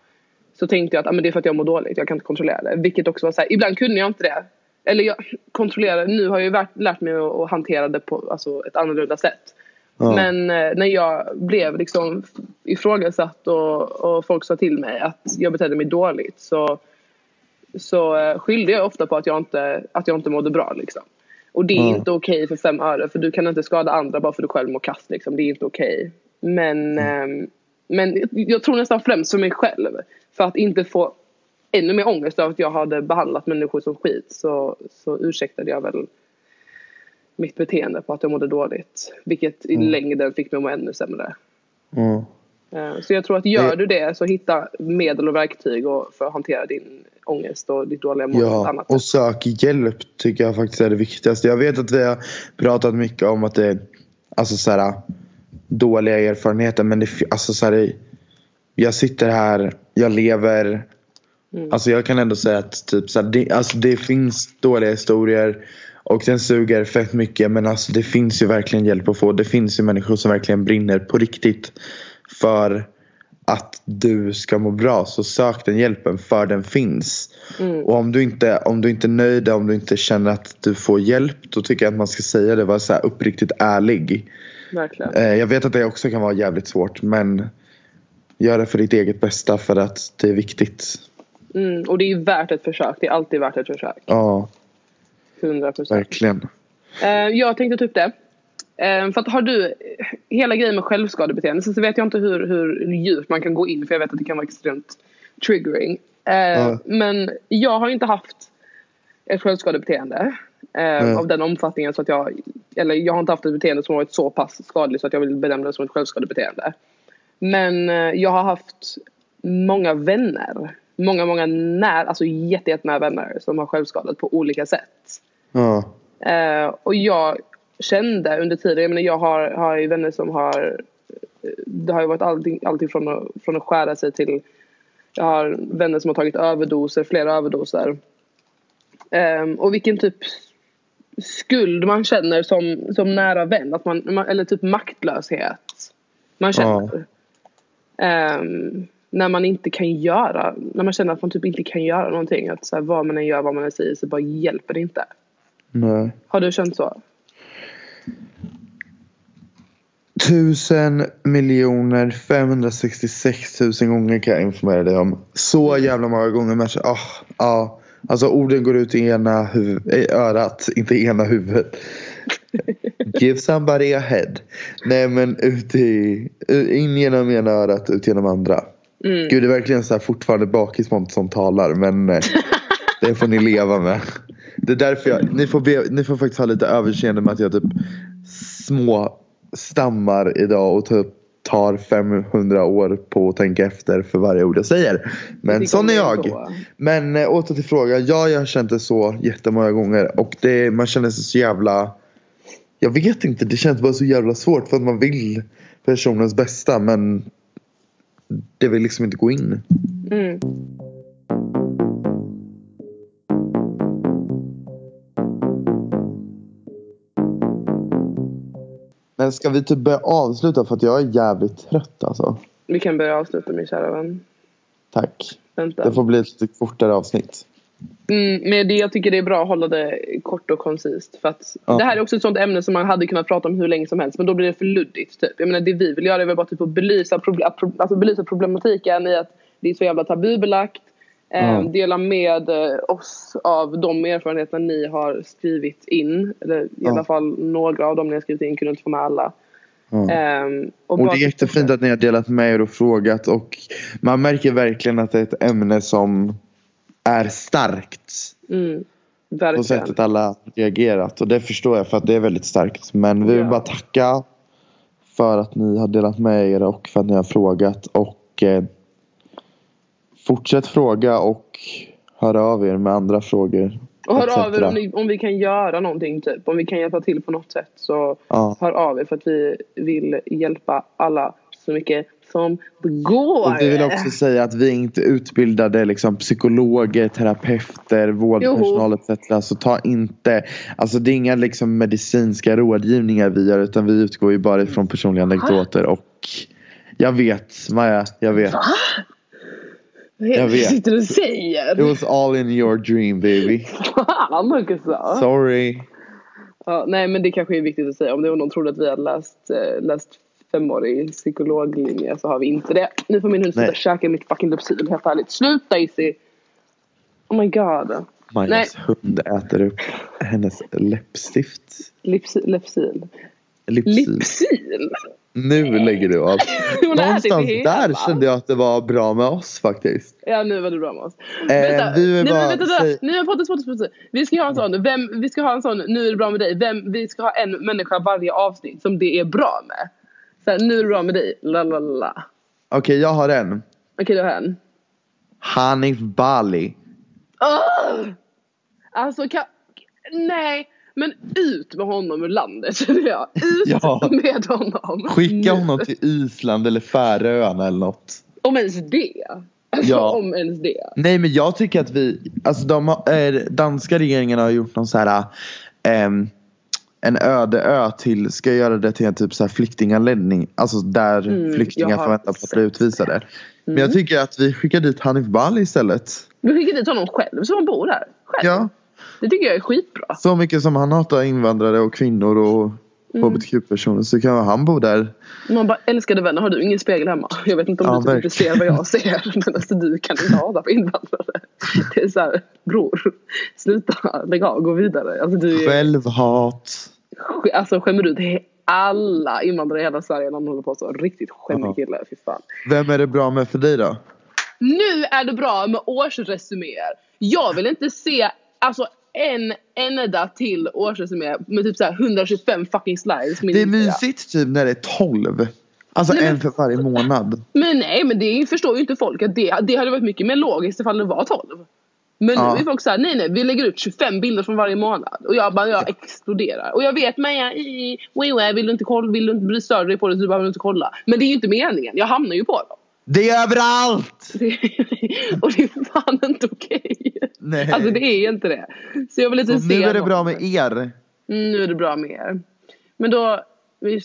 Så tänkte jag att ah, men det är för att jag mår dåligt, jag kan inte kontrollera det. Vilket också var så här, ibland kunde jag inte det. Eller jag kontrollerade, nu har jag ju lärt, mig att, att hantera det på alltså, ett annorlunda sätt. Ja. Men eh, när jag blev liksom ifrågasatt och, och folk sa till mig att jag betedde mig dåligt så så eh, skyllde jag ofta på att jag inte, att jag inte mådde bra liksom. Och det är Mm. inte okej för fem öre för du kan inte skada andra bara för du själv mår kass liksom. Det är inte okej. Men, ehm, men jag tror nästan främst för mig själv. För att inte få ännu mer ångest av att jag hade behandlat människor som skit så, så ursäktade jag väl mitt beteende på att jag mådde dåligt. Vilket i längden fick mig att må ännu sämre. Mm. Eh, Så jag tror att gör du det så hitta medel och verktyg för att hantera din ångest och ditt dåliga mående Ja, annat och sök hjälp tycker jag faktiskt är det viktigaste. Jag vet att vi har pratat mycket om att det är alltså så här, dåliga erfarenheter men det, alltså så här, jag sitter här, jag lever. Mm. Alltså jag kan ändå säga att typ, så här, det, alltså det finns dåliga historier och den suger fett mycket men alltså det finns ju verkligen hjälp att få. Det finns ju människor som verkligen brinner på riktigt för att du ska må bra så sök den hjälpen för den finns. Mm. Och om du, inte, om du inte är nöjd, om du inte känner att du får hjälp då tycker jag att man ska säga det, vara så här uppriktigt ärlig. Verkligen. Eh, jag vet att det också kan vara jävligt svårt men gör det för ditt eget bästa för att det är viktigt. Mm. Och det är värt ett försök. Det är alltid värt ett försök. Ja, 100 procent. verkligen. Eh, jag tänkte ta upp det. Eh, för att har du hela grejen med självskadebeteende så, vet jag inte hur, hur djupt man kan gå in för jag vet att det kan vara extremt triggering. Ja. Men jag har inte haft ett självskadebeteende Nej. av den omfattningen så att jag eller jag har inte haft ett beteende som varit så pass skadligt så att jag vill benämna det som ett självskadebeteende. Men eh, jag har haft många vänner, många, många när, alltså jätte, jättenära vänner som har självskadat på olika sätt. Eh, och jag kände under tiden, jag menar jag har, har ju vänner som har Det har ju varit allting, allting från, att, från att skära sig till Jag har vänner som har tagit överdoser, flera överdoser. Ehm, och vilken typ skuld man känner som, som nära vän, att man, eller typ maktlöshet man känner. Ehm, när man inte kan göra, när man känner att man typ inte kan göra någonting. Att så här, vad man än gör, vad man än säger så bara hjälper det inte. nej. Har du känt så? Tusen miljoner 566 tusen gånger kan jag informera dig om. Så jävla många gånger. Men, ah, ah. Alltså orden går ut i ena huv- i örat, inte i ena huvudet. Give somebody a head. Nej men ut i, in genom ena örat, ut genom andra. Mm. Gud det är verkligen så här fortfarande bakismont som talar men eh, det får ni leva med. Det är därför jag, ni får, be, ni får faktiskt ha lite överseende med att jag typ små stammar idag och typ tar 500 år på att tänka efter för varje ord jag säger. Men sån är jag. ändå. Men äh, åter till frågan. Ja, jag har känt det så jättemånga gånger och det, man känner sig så jävla jag vet inte, det känns bara så jävla svårt för att man vill personens bästa men det vill liksom inte gå in. Mm. Men ska vi typ börja avsluta för att jag är jävligt trött alltså. Vi kan börja avsluta min kära vän. Tack. Vänta. Det får bli ett lite kortare avsnitt. Mm, men det, jag tycker det är bra att hålla det kort och koncist. För att Ja. Det här är också ett sånt ämne som man hade kunnat prata om hur länge som helst. Men då blir det för luddigt. Typ. Jag menar, det vi vill göra är väl bara typ att belysa, alltså belysa problematiken i att det är så jävla tabubelagt. Ja. Dela med eh, oss av de erfarenheter ni har skrivit in. Eller i alla fall några av dem ni har skrivit in. Kunde inte få med alla. Ehm, Och bara- det är jättefint att ni har delat med er och frågat och man märker verkligen att det är ett ämne som är starkt. Mm, På verkligen. sättet alla reagerat och det förstår jag för att det är väldigt starkt. Men vi vill Ja. bara tacka för att ni har delat med er och för att ni har frågat och eh, fortsätt fråga och hör av er med andra frågor. Och hör etc. av er om, ni, om vi kan göra någonting typ. Om vi kan hjälpa till på något sätt. Så Ja. hör av er för att vi vill hjälpa alla så mycket som det går. Och vi vill också säga att vi är inte utbildade liksom, psykologer, terapeuter, vårdpersonal etc. Så ta inte, alltså det är inga liksom, medicinska rådgivningar vi gör utan vi utgår ju bara ifrån personliga anekdoter och jag vet Maja, jag vet. Är det jag vet. sitter och säger? It was all in your dream baby. Fan Marcus. Sorry. Ja, nej men det kanske är viktigt att säga. Om det var någon trodde att vi hade läst, eh, läst femårig psykologlinje så har vi inte det. Nu får min hund sluta käka mitt fucking Lypsyl helt ärligt. Sluta Izzy! Oh my god. Majas hund äter upp hennes läppstift. Lips, Lepsil. Lipsil. Lipsil? Nu lägger du av. Har Någonstans där kände jag att det var bra med oss faktiskt. Ja nu var det bra med oss. Eh, vänta, vill nej, bara vänta, vänta. Nej men. Vi ska ha en sån, vem, vi ska ha en sån, nu är det bra med dig. Vem, vi ska ha en människa varje avsnitt som det är bra med. Så här, nu är det bra med dig. La la la. Okej, jag har en. Okej då har jag en. Hanif Bali. Åh! Alltså kan, nej. Men ut med honom ur landet känner jag. Ut Ja. med honom. Skicka honom till Island eller Färöarna eller något. Om ens det. Alltså Ja. om ens det. Nej men jag tycker att vi, alltså de eh, danska regeringen har gjort någon så här ehm, en öde ö till, ska göra det till en typ så här flyktinganläggning. Alltså där Mm, jag flyktingar vänta på att bli utvisade. Men Mm. jag tycker att vi skickar dit Hanif Bali istället. Vi skickar dit honom själv så han bor där. Själv. Ja, Det tycker jag är skitbra. så mycket som han hatar invandrare och kvinnor och Mm. hbtq-personer så kan han bo där. Man bara, älskade vänner, har du ingen spegel hemma? Jag vet inte om Ja, du typ ser vad jag ser. Men alltså du kan inte hata på invandrare. Det är såhär, bror. Sluta, lägg av, gå vidare. Alltså du är, Självhat. alltså, skämmer ut alla invandrare i hela Sverige när de håller på så. Riktigt skämmig kille, fy fan. Vem är det bra med för dig då? Nu är det bra med årsresuméer. Jag vill inte se alltså en enda till årsresumé med typ så här 125 fucking slides. Det är mysigt typ när det är 12. Alltså Nej, men- en för varje månad. Men nej, men det förstår ju inte folk att det, det hade varit mycket mer logiskt ifall det var 12. Men Ja. nu är folk såhär, nej nej, vi lägger ut 25 bilder från varje månad. Och jag bara, jag exploderar. Och jag vet Maja, i- wee, wee, vill du inte kolla, vill du inte bry större på det så behöver du inte kolla. Men det är ju inte meningen, jag hamnar ju på dem. Det är överallt! och det är fan inte okej. Nej. Alltså det är inte det. Så jag vill Så se nu är det bra med er. Mm, nu är det bra med er. Men då,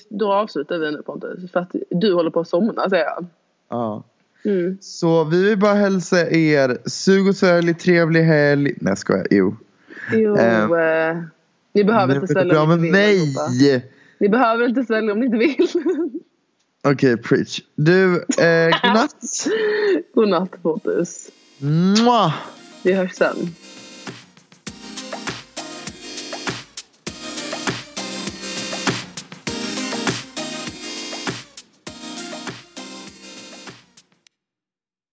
då avslutar vi nu Pontus. För att du håller på att somna säger jag. Ja. Mm. Så vi vill bara hälsa er sug och svälj, trevlig helg. Nej jag skojar, jo. Jo, Ehm, eh, ni behöver inte svälja om ni inte vill. mig. Ni behöver inte svälja om ni inte vill. Okej, preach. Du, eh, godnatt. Godnatt. Mwah. Vi hörs sen.